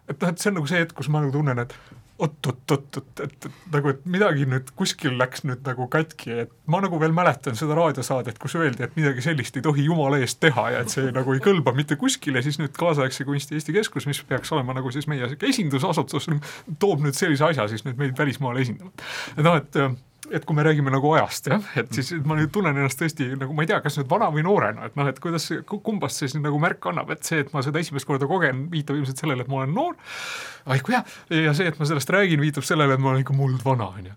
et noh, et see on nagu see hetk, kus ma nagu tunnen, et oot-oot-oot-oot, et, et nagu, et midagi nüüd kuskil läks nüüd nagu katki, et ma nagu veel mäletan seda raadiosaadet, kus öeldi, et midagi sellist ei tohi jumala eest teha ja et see nagu ei kõlba mitte kuskile, siis nüüd kaasaegse kunsti Eesti Keskus, mis peaks olema nagu siis meie esindusasutus, toob nüüd sellise asja siis nüüd meid välismaale esindama. et noh, et et kui me räägime nagu ajast jah, et siis ma nüüd tunnen ennast tõesti nagu ma ei tea, kas nüüd vana või noorena, et noh, et kuidas, kumbast see siis nagu märku annab, et see, et ma seda esimest korda kogen, viitab ilmselt sellele, et ma olen noor, aiku jah, ja see, et ma sellest räägin, viitab sellele, et ma olen ikka muldvana, on ju.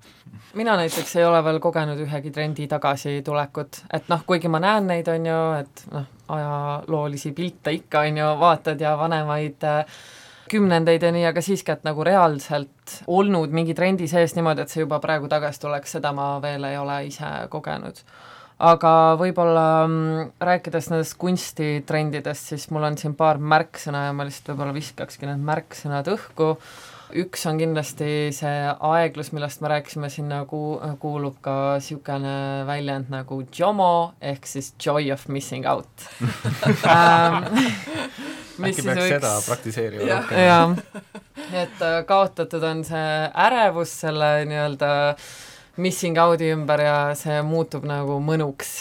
Mina näiteks ei ole veel kogenud ühegi trendi tagasitulekut, et noh, kuigi ma näen neid, on ju, et noh, ajaloolisi pilte ikka, on ju, vaatad ja vanemaid äh, kümnendeid ja nii, aga siiski, et nagu reaalselt olnud mingi trendi sees niimoodi, et see juba praegu tagasi tuleks, seda ma veel ei ole ise kogenud. aga võib-olla mm, rääkides nendest kunstitrendidest, siis mul on siin paar märksõna ja ma lihtsalt võib-olla viskakski need märksõnad õhku, üks on kindlasti see aeglus, millest me rääkisime, sinna ku-, kuulub ka niisugune väljend nagu JOMO, ehk siis joy of missing out. <laughs> Ähm, äkki peaks võiks... seda praktiseerima rohkem. jah, et äh, kaotatud on see ärevus selle nii-öelda missing out'i ümber ja see muutub nagu mõnuks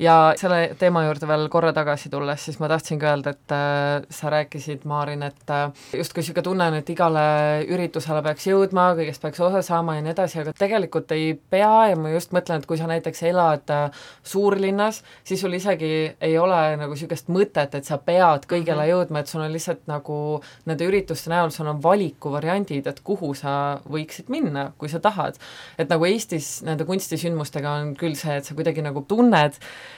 ja selle teema juurde veel korra tagasi tulles, siis ma tahtsingi öelda, et äh, sa rääkisid, Maarin, et äh, justkui niisugune tunne on, et igale üritusele peaks jõudma, kõigest peaks osa saama ja nii edasi, aga tegelikult ei pea ja ma just mõtlen, et kui sa näiteks elad äh, suurlinnas, siis sul isegi ei ole nagu niisugust mõtet, et sa pead kõigele -hmm. jõudma, et sul on lihtsalt nagu nende ürituste näol, sul on valikuvariandid, et kuhu sa võiksid minna, kui sa tahad. et nagu Eestis nende kunstisündmustega on küll see, et sa kuidagi nagu tunned,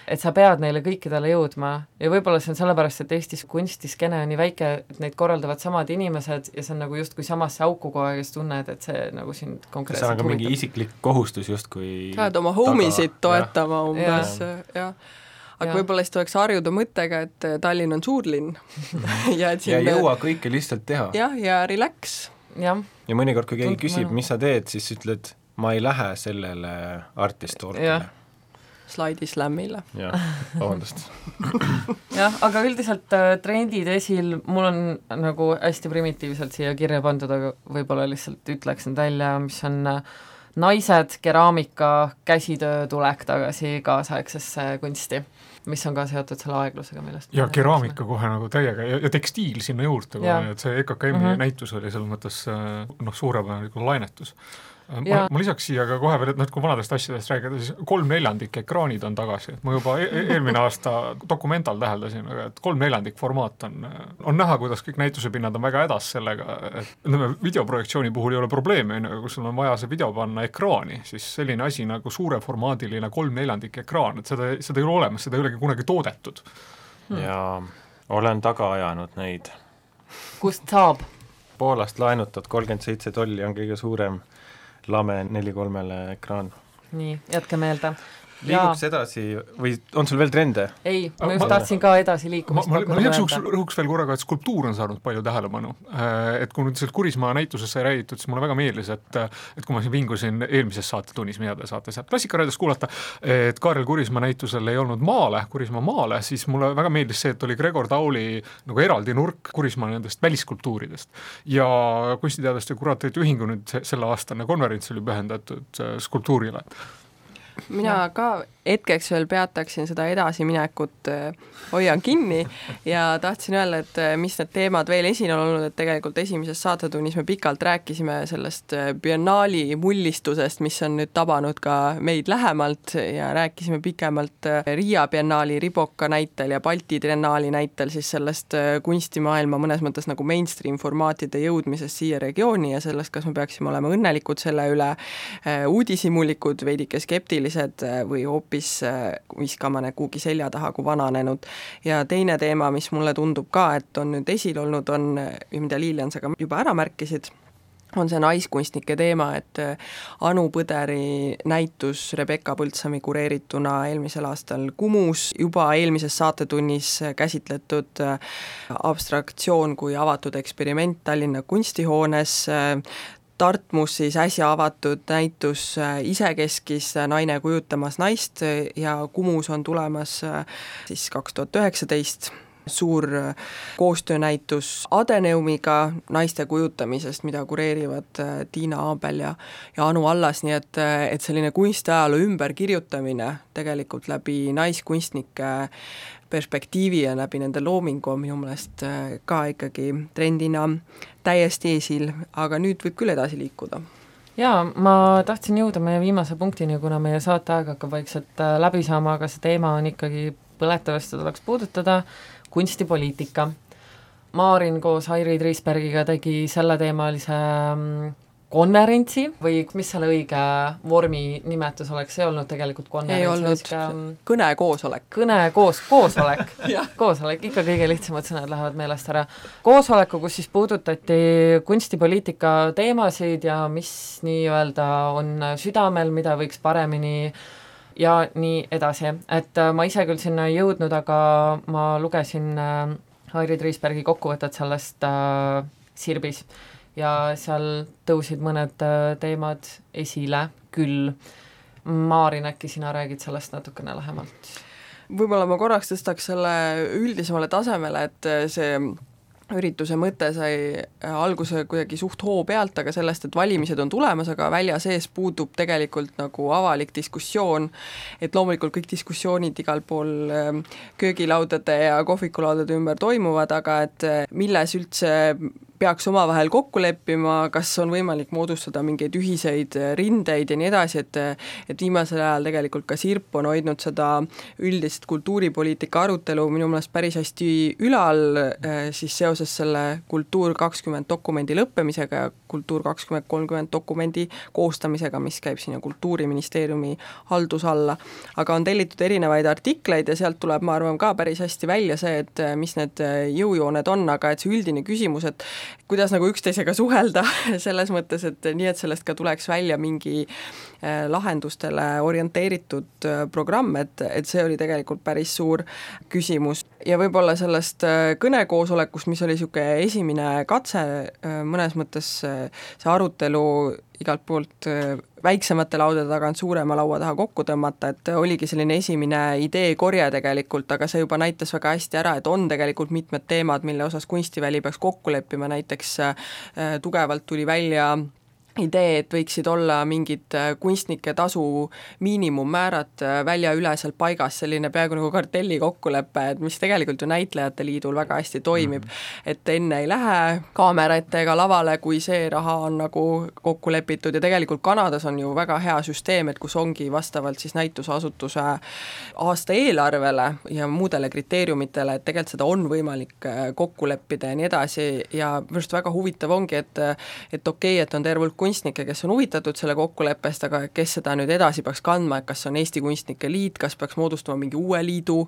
et sa pead neile kõikidele jõudma. Ja võib-olla see on sellepärast, et Eestis kunstiskeene on nii väike, et neid korraldavad samad inimesed ja see on nagu justkui samasse auku kogu aeg ja siis tunned, et see nagu sind konkreetselt see on nagu mingi isiklik kohustus justkui sa oled oma homisid toetama ja. umbes, jah. Aga ja. võib-olla siis tuleks harjuda mõttega, et Tallinn on suurlinn. <laughs> Ja et siin ja ei jõua kõike lihtsalt teha. jah, ja relax. ja, mõnikord, kui keegi küsib, mis sa teed, siis ütled, ma ei lähe sellele artist-talk'ile slaidislämmile. jah, vabandust <laughs> jah, aga üldiselt äh, trendid esil, mul on nagu hästi primitiivselt siia kirja pandud, aga võib-olla lihtsalt ütleks need välja, mis on äh, naised, keraamika, käsitöö tulek tagasi kaasaegsesse kunsti mis on ka seotud selle aeglusega, millest ja keraamika kohe nagu täiega ja, ja tekstiil sinna juurde kohe, et see EKKM-i mm -hmm. näitus oli selles mõttes äh, noh, suurepärane nagu lainetus ma, ma lisaks siia ka kohe veel, et noh, et kui vanadest asjadest rääkida, siis kolm neljandikku ekraanid on tagasi, et ma juba e, e eelmine aasta Documental täheldasin, et kolm neljandik formaat on, on näha, kuidas kõik näitusepinnad on väga hädas sellega, et ütleme, videoprojektsiooni puhul ei ole probleemi, on ju, aga kui sul on vaja see video panna ekraani, siis selline asi nagu suureformaadiline kolm neljandikku ekraan, et seda, seda ei ole olemas, seda ei olegi kunagi toodetud. Hmm.. ja olen taga ajanud neid. kust saab? Poolast laenutatud kolmkümmend seitse tolli on kõige suurem lame neli kolmele ekraan. nii, jätke meelde liiguks edasi või on sul veel trende? ei, ma just tahtsin ka edasi liikumist ma, ma, ma igaks juhuks rõhuks veel korraga, et skulptuur on saanud palju tähelepanu. Äh, et kui nüüd sellest Kurismaa näitusest sai räägitud, siis mulle väga meeldis, et et kui ma siin vingusin eelmises saatetunnis, mida te saate sealt Klassikaraadios kuulata, et Kaarel Kurismaa näitusel ei olnud maale, Kurismaa maale, siis mulle väga meeldis see, et oli Gregor Tauli nagu eraldi nurk Kurismaa nendest välisskulptuuridest. ja kunstiteaduste kuraatorite ühingu nüüd selle aastane konverents oli pühendatud äh, skulptuurile mina ja. ka hetkeks veel peataksin seda edasiminekut, äh, hoian kinni ja tahtsin öelda, et äh, mis need teemad veel esil on olnud, et tegelikult esimeses saatetunnis me pikalt rääkisime sellest äh, biennaali mullistusest, mis on nüüd tabanud ka meid lähemalt ja rääkisime pikemalt Riia biennaali Riboka näitel ja Balti triennaali näitel siis sellest kunstimaailma mõnes mõttes nagu mainstream formaatide jõudmisest siia regiooni ja sellest, kas me peaksime olema õnnelikud selle üle, uudishimulikud, veidike skeptilised või hoopis hoopis äh, viskama need kuhugi selja taha kui vananenud. ja teine teema, mis mulle tundub ka, et on nüüd esil olnud, on, mida Lilian sa ka juba ära märkisid, on see naiskunstnike teema, et äh, Anu Põderi näitus Rebecca Põldsami kureerituna eelmisel aastal Kumus, juba eelmises saatetunnis käsitletud äh, abstraktsioon kui avatud eksperiment Tallinna kunstihoones, Tartmus siis äsja avatud näitus äh, Isekeskis äh, naine kujutamas naist äh, ja Kumus on tulemas siis kaks tuhat üheksateist. Suur koostöönäitus Adeneumiga naiste kujutamisest, mida kureerivad Tiina Aabel ja ja Anu Allas, nii et, et selline kunstiajaloo ümberkirjutamine tegelikult läbi naiskunstnike perspektiivi ja läbi nende loomingu on minu meelest äh, ka ikkagi trendina täiesti esil, aga nüüd võib küll edasi liikuda jaa, ma tahtsin jõuda meie viimase punktini, kuna meie saateaeg hakkab vaikselt läbi saama, aga see teema on ikkagi põletav, seda tuleks puudutada, kunstipoliitika. Maarin koos Airi Triisbergiga tegi selleteemalise mm, konverentsi või mis selle õige vormi nimetus oleks, ei olnud tegelikult konverents. ei olnud, mm, kõnekoosolek. kõnekoos, koosolek <laughs> koosolek, ikka kõige lihtsamad sõnad lähevad meelest ära. koosoleku, kus siis puudutati kunstipoliitika teemasid ja mis nii-öelda on südamel, mida võiks paremini ja nii edasi, et äh, ma ise küll sinna ei jõudnud, aga ma lugesin äh, Airi Triisbergi kokkuvõtet sellest äh, Sirbis ja seal tõusid mõned äh, teemad esile küll. Maarin, äkki sina räägid sellest natukene lähemalt? võib-olla ma korraks tõstaks selle üldisemale tasemele, et äh, see ürituse mõte sai äh, alguse kuidagi suht hoo pealt, aga sellest, et valimised on tulemas, aga välja sees puudub tegelikult nagu avalik diskussioon, et loomulikult kõik diskussioonid igal pool ähm, köögilaudade ja kohvikulaudade ümber toimuvad, aga et milles üldse peaks omavahel kokku leppima, kas on võimalik moodustada mingeid ühiseid rindeid ja nii edasi, et et viimasel ajal tegelikult ka Sirp on hoidnud seda üldist kultuuripoliitika arutelu minu meelest päris hästi ülal, eh, siis seoses selle Kultuur kakskümmend dokumendi lõppemisega ja Kultuur kakskümmend kolmkümmend dokumendi koostamisega, mis käib sinna Kultuuriministeeriumi halduse alla. aga on tellitud erinevaid artikleid ja sealt tuleb, ma arvan, ka päris hästi välja see, et mis need jõujooned on, aga et see üldine küsimus, et kuidas nagu üksteisega suhelda <laughs> selles mõttes, et nii, et sellest ka tuleks välja mingi äh, lahendustele orienteeritud äh, programm, et, et see oli tegelikult päris suur küsimus. ja võib-olla sellest äh, kõnekoosolekust, mis oli niisugune esimene katse, mõnes mõttes see arutelu igalt poolt väiksemate laudade tagant suurema laua taha kokku tõmmata, et oligi selline esimene ideekorje tegelikult, aga see juba näitas väga hästi ära, et on tegelikult mitmed teemad, mille osas kunstiväli peaks kokku leppima, näiteks äh, tugevalt tuli välja idee, et võiksid olla mingid äh, kunstnike tasu miinimummäärad äh, väljaüleselt paigas, selline peaaegu nagu kartelli kokkulepe, et mis tegelikult ju Näitlejate Liidul väga hästi toimib mm. -hmm. et enne ei lähe kaamera ette ega lavale, kui see raha on nagu kokku lepitud ja tegelikult Kanadas on ju väga hea süsteem, et kus ongi vastavalt siis näitusasutuse aastaeelarvele ja muudele kriteeriumitele, et tegelikult seda on võimalik äh, kokku leppida ja nii edasi ja minu arust väga huvitav ongi, et et okei okay,, et on terve hulk kunstnikke, kes on huvitatud selle kokkuleppest, aga kes seda nüüd edasi peaks kandma, et kas see on Eesti Kunstnike Liit, kas peaks moodustama mingi uue liidu,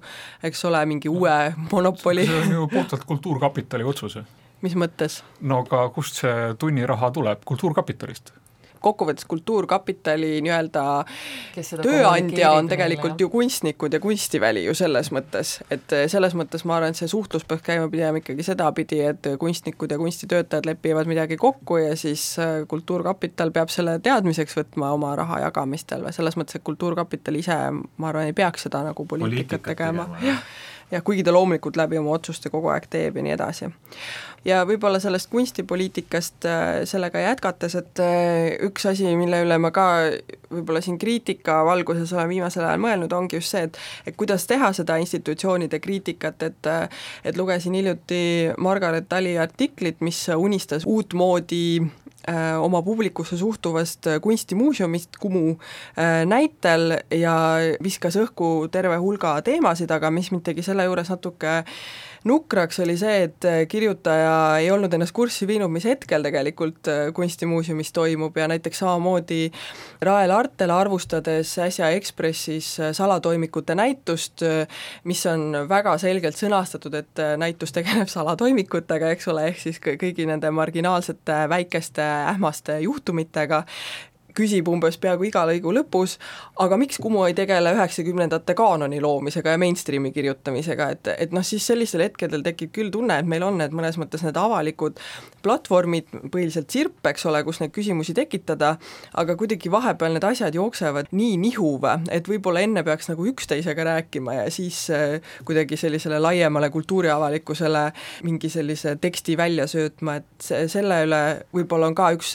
eks ole, mingi uue monopoli? see on ju puhtalt Kultuurkapitali otsus mis mõttes? no aga kust see tunniraha tuleb, Kultuurkapitalist kokkuvõttes Kultuurkapitali nii-öelda tööandja on tegelikult ju kunstnikud ja kunstiväli ju selles mõttes, et eh, selles mõttes ma arvan, et see suhtlus peaks käima pigem ikkagi sedapidi, et kunstnikud ja kunstitöötajad lepivad midagi kokku ja siis eh, Kultuurkapital peab selle teadmiseks võtma oma raha jagamistel. Või selles mõttes, et Kultuurkapital ise, ma arvan, ei peaks seda nagu poliitikat, poliitikat tegema, jah <laughs> jah, kuigi ta loomulikult läbi oma otsuste kogu aeg teeb ja nii edasi. Ja võib-olla sellest kunstipoliitikast äh, sellega jätkates, et äh, üks asi, mille üle ma ka võib-olla siin kriitika valguses olen viimasel ajal mõelnud, ongi just see, et et kuidas teha seda institutsioonide kriitikat, et äh, et lugesin hiljuti Margaret Tali artiklit, mis unistas uutmoodi oma publikusse suhtuvast kunstimuuseumist Kumu näitel ja viskas õhku terve hulga teemasid, aga mis mind tegi selle juures natuke nukraks, oli see, et äh, kirjutaja ei olnud ennast kurssi viinud, mis hetkel tegelikult äh, Kunstimuuseumis toimub ja näiteks samamoodi Rael Artel arvustades äsja Ekspressis äh, salatoimikute näitust, mis on väga selgelt sõnastatud, et näitus tegeleb <laughs> salatoimikutega, eks ole, ehk siis kõigi nende marginaalsete väikeste ähmaste juhtumitega, küsib umbes peaaegu iga lõigu lõpus, aga miks Kumu ei tegele üheksakümnendate kaanoni loomisega ja mainstream'i kirjutamisega, et, et noh, siis sellistel hetkedel tekib küll tunne, et meil on need mõnes mõttes need avalikud platvormid, põhiliselt Sirp, eks ole, kus neid küsimusi tekitada, aga kuidagi vahepeal need asjad jooksevad nii nihuv, et võib-olla enne peaks nagu üksteisega rääkima ja siis äh, kuidagi sellisele laiemale kultuuriavalikkusele mingi sellise teksti välja söötma, et selle üle võib-olla on ka üks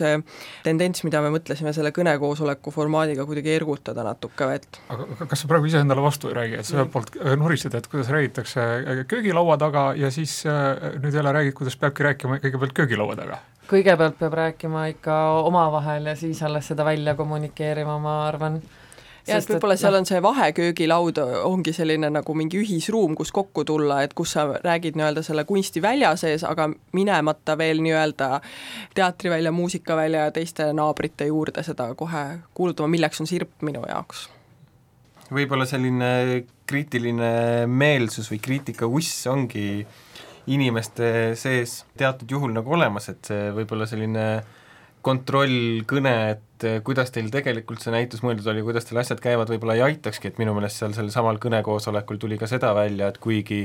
tendents, mida me mõtlesime selle kõnekoosoleku formaadiga kuidagi ergutada natuke, et aga kas sa praegu iseendale vastu ei räägi, et sa ühelt poolt nurised, et kuidas räägitakse köögilaua taga ja siis äh, nüüd jälle räägid, kuidas peabki rääkima kõigepealt köögilaua laua taga? kõigepealt peab rääkima ikka omavahel ja siis alles seda välja kommunikeerima, ma arvan jah, et võib-olla seal on see vaheköögilaud, ongi selline nagu mingi ühisruum, kus kokku tulla, et kus sa räägid nii-öelda selle kunstivälja sees, aga minemata veel nii-öelda teatrivälja, muusikavälja ja teiste naabrite juurde seda kohe kuulutama, milleks on Sirp minu jaoks. võib-olla selline kriitiline meelsus või kriitikauss ongi inimeste sees teatud juhul nagu olemas, et see võib-olla selline kontrollkõne, et kuidas teil tegelikult see näitus mõeldud oli, kuidas teil asjad käivad, võib-olla ei aitakski, et minu meelest seal sellel samal kõnekoosolekul tuli ka seda välja, et kuigi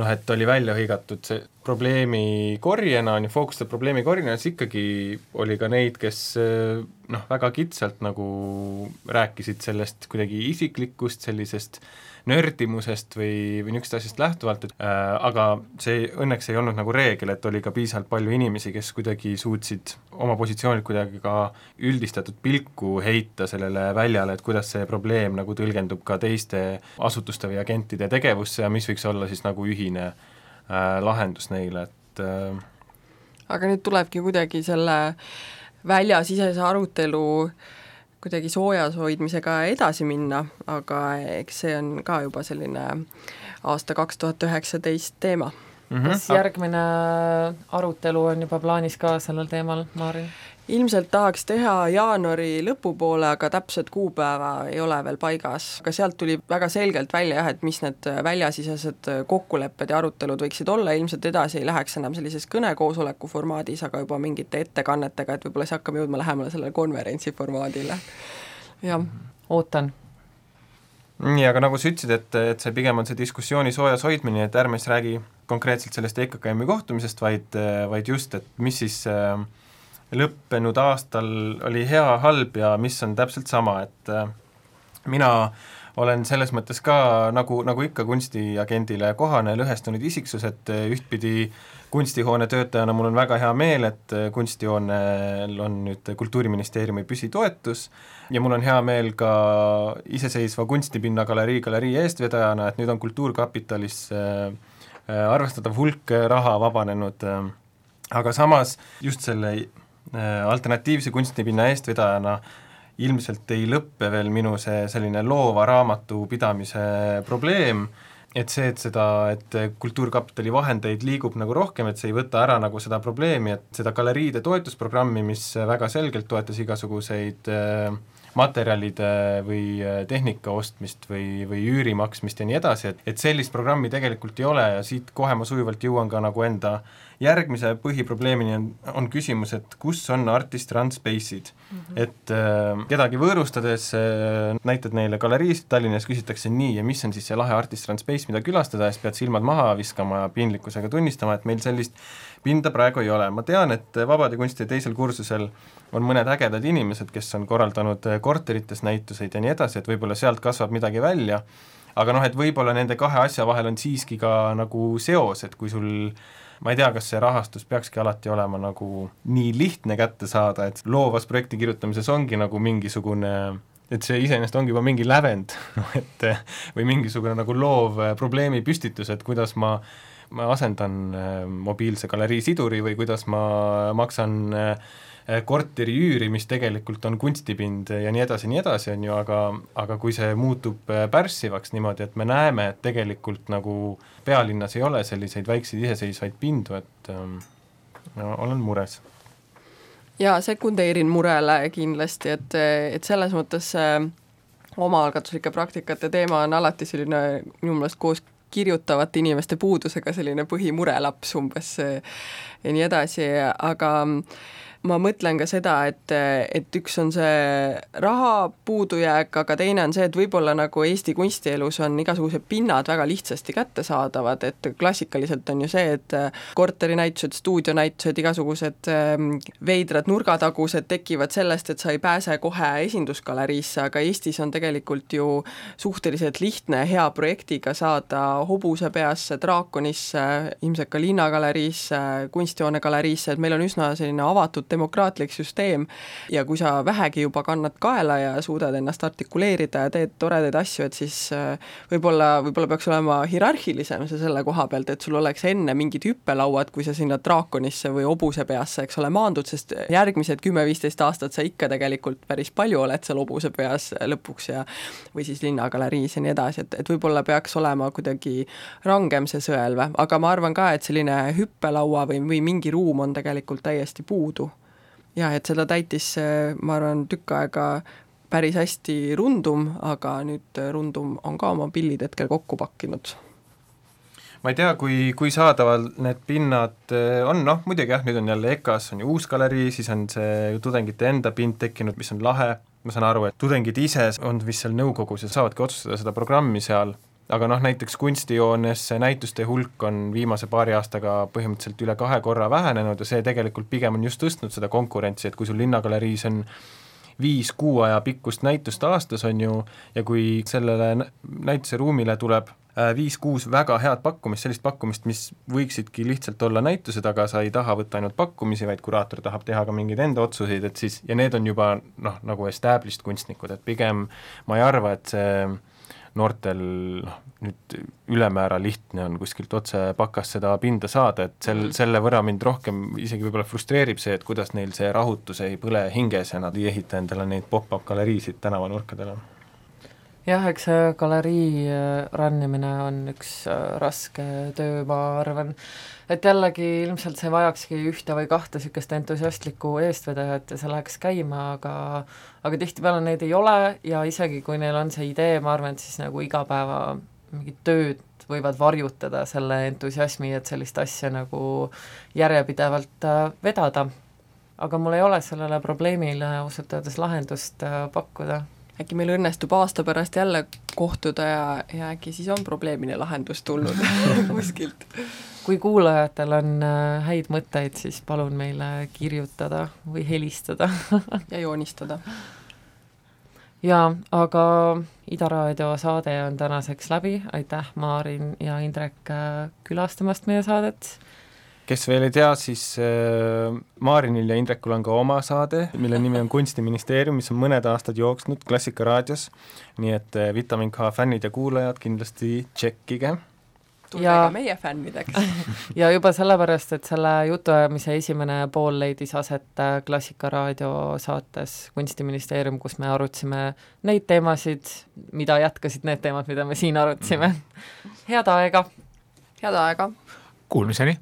noh, et oli välja hõigatud see probleemi korjena, on ju, fookuste probleemi korjena, siis ikkagi oli ka neid, kes noh, väga kitsalt nagu rääkisid sellest kuidagi isiklikust sellisest äh, nördimusest või, või niisugust asjast lähtuvalt, et äh, aga see õnneks ei olnud nagu reegel, et oli ka piisavalt palju inimesi, kes kuidagi suutsid oma positsioonilt kuidagi ka üldistatud pilku heita sellele väljale, et kuidas see probleem nagu tõlgendub ka teiste asutuste või agentide tegevusse ja mis võiks olla siis nagu ühine äh, lahendus neile, et äh, aga nüüd tulebki kuidagi selle väljasisese arutelu äh, kuidagi soojas hoidmisega edasi minna, aga eks see on ka juba selline aasta kaks tuhat üheksateist teema mm. -hmm. kas järgmine arutelu on juba plaanis ka sellel teemal, Maarin? Ilmselt tahaks teha jaanuari lõpupoole, aga täpset kuupäeva ei ole veel paigas. aga sealt tuli väga selgelt välja jah, et mis need väljasisesed kokkulepped ja arutelud võiksid olla, ilmselt edasi ei läheks enam sellises kõnekoosoleku formaadis, aga juba mingite ettekannetega, et võib-olla siis hakkame jõudma lähemale sellele konverentsi formaadile. jah. ootan nii, aga nagu sa ütlesid, et, et see pigem on see diskussiooni soojas hoidmine, et ärme siis räägi konkreetselt sellest EKKM-i kohtumisest, vaid, vaid just, et mis siis äh, lõppenud aastal oli hea, halb ja mis on täpselt sama, et äh, mina olen selles mõttes ka nagu, nagu ikka kunstiagendile kohane lõhestunud isiksus, et äh, ühtpidi kunstihoone töötajana mul on väga hea meel, et äh, kunstihoonel on nüüd Kultuuriministeeriumi püsitoetus ja mul on hea meel ka iseseisva kunstipinna galerii galerii eestvedajana, et nüüd on Kultuurkapitalis arvestatav hulk raha vabanenud, aga samas just selle Äh, alternatiivse kunstipinna eestvedajana ilmselt ei lõppe veel minu see selline loova raamatupidamise probleem, et see, et seda, et Kultuurkapitali vahendeid liigub nagu rohkem, et see ei võta ära nagu seda probleemi, et seda galeriide toetusprogrammi, mis väga selgelt toetas igasuguseid äh, materjalide või äh, tehnika ostmist või, või üüri maksmist ja nii edasi, et, et sellist programmi tegelikult ei ole ja siit kohe ma sujuvalt jõuan ka nagu enda järgmise põhiprobleemini on, on küsimus, et kus on artist run space'id mm. -hmm. et äh, kedagi võõrustades äh, näitad neile galeriist Tallinnas, küsitakse nii, ja mis on siis see lahe artist run space, mida külastada ja siis pead silmad maha viskama ja piinlikkusega tunnistama, et meil sellist pinda praegu ei ole, ma tean, et Vabade kunstide teisel kursusel on mõned ägedad inimesed, kes on korraldanud äh, korterites näituseid ja nii edasi, et võib-olla sealt kasvab midagi välja, aga noh, et võib-olla nende kahe asja vahel on siiski ka nagu seos, et kui sul ma ei tea, kas see rahastus peakski alati olema nagu nii lihtne kätte saada, et loovas projekti kirjutamises ongi nagu mingisugune et see iseenesest ongi juba mingi lävend, <laughs> noh et või mingisugune nagu loov äh, probleemi püstitus, et kuidas ma ma asendan äh, mobiilse galerii siduri või kuidas ma maksan äh, korteri üüri, mis tegelikult on kunstipind ja nii edasi, nii edasi, on ju, aga aga kui see muutub äh, pärssivaks niimoodi, et me näeme, et tegelikult nagu pealinnas ei ole selliseid väikseid iseseisvaid pindu, et ähm, no, olen mures. Jaa, sekundeerin murele kindlasti, et, et selles mõttes äh, omaalgatuslike praktikate teema on alati selline minu meelest koos kirjutavate inimeste puudusega selline põhimurelaps umbes ja nii edasi, aga ma mõtlen ka seda, et, et üks on see raha puudujääk, aga teine on see, et võib-olla nagu Eesti kunstielus on igasugused pinnad väga lihtsasti kättesaadavad, et klassikaliselt on ju see, et korterinäitused, stuudionäitused, igasugused ähm, veidrad nurgatagused tekivad sellest, et sa ei pääse kohe esindusgaleriisse, aga Eestis on tegelikult ju suhteliselt lihtne hea projektiga saada hobuse peasse, draakonisse, ilmselt ka Linnagaleriisse, Kunstihoone galeriisse, et meil on üsna selline avatud demokraatlik süsteem. Ja kui sa vähegi juba kannad kaela ja suudad ennast artikuleerida ja teed toredaid asju, et siis äh, võib-olla, võib-olla peaks olema hierarhilisem see selle koha pealt, et sul oleks enne mingid hüppelauad, kui sa sinna draakonisse või hobuse peasse, eks ole, maandud, sest järgmised kümme-viisteist aastat sa ikka tegelikult päris palju oled seal hobuse peas lõpuks ja või siis Linnagaleriis ja nii edasi, et, et võib-olla peaks olema kuidagi rangem see sõelv, aga ma arvan ka, et selline hüppelaua või, või mingi ruum on tegelikult täiesti puudu jah, et seda täitis, ma arvan, tükk aega päris hästi Rundum, aga nüüd Rundum on ka oma pillid hetkel kokku pakkinud. Ma ei tea, kui, kui saadaval need pinnad eh, on, noh muidugi jah, nüüd on jälle EKA-s on ju uus galerii, siis on see tudengite enda pind tekkinud, mis on lahe, ma saan aru, et tudengid ise on vist seal nõukogus ja saavadki otsustada seda programmi seal, aga noh, näiteks kunstijoones näituste hulk on viimase paari aastaga põhimõtteliselt üle kahe korra vähenenud ja see tegelikult pigem on just tõstnud seda konkurentsi, et kui sul Linnagaleriis on viis kuu aja pikkust näitust aastas, on ju, ja kui sellele näituseruumile tuleb äh, viis-kuus väga head pakkumist, sellist pakkumist, mis võiksidki lihtsalt olla näitused, aga sa ei taha võtta ainult pakkumisi, vaid kuraator tahab teha ka mingeid enda otsuseid, et siis, ja need on juba noh, nagu established kunstnikud, et pigem ma ei arva, et see noortel noh, nüüd ülemäära lihtne on kuskilt otse pakast seda pinda saada, et sel, mm. selle võrra mind rohkem isegi võib-olla frustreerib see, et kuidas neil see rahutus ei põle hinges ja nad ei ehita endale neid pop-up galeriisid tänavanurkadele jah, eks see galerii äh, runnimine on üks äh, raske töö, ma arvan, et jällegi ilmselt see vajakski ühte või kahte niisugust entusiastlikku eestvedajat ja see läheks käima, aga aga tihtipeale neid ei ole ja isegi kui neil on see idee, ma arvan, et siis nagu igapäeva mingid tööd võivad varjutada selle entusiasmi, et sellist asja nagu järjepidevalt äh, vedada. aga mul ei ole sellele probleemile ausalt öeldes lahendust pakkuda äkki meil õnnestub aasta pärast jälle kohtuda ja, ja äkki siis on probleemile lahendus tulnud <laughs> kuskilt. kui kuulajatel on äh, häid mõtteid, siis palun meile kirjutada või helistada ja joonistada. jaa, aga Ida Raadio saade on tänaseks läbi, aitäh, Maarin ja Indrek äh, külastamast meie saadet kes veel ei tea, siis äh, Maarinil ja Indrekul on ka oma saade, mille nimi on Kunstiministeerium, mis on mõned aastad jooksnud Klassika raadios, nii et äh, Vitamin K fännid ja kuulajad kindlasti tšekkige tulge ja, ka meie fännideks <laughs> ja juba sellepärast, et selle jutuajamise esimene pool leidis aset äh, Klassika raadio saates Kunstiministeerium, kus me arutasime neid teemasid, mida jätkasid need teemad, mida me siin arutasime. head aega! head aega! Kuulmiseni!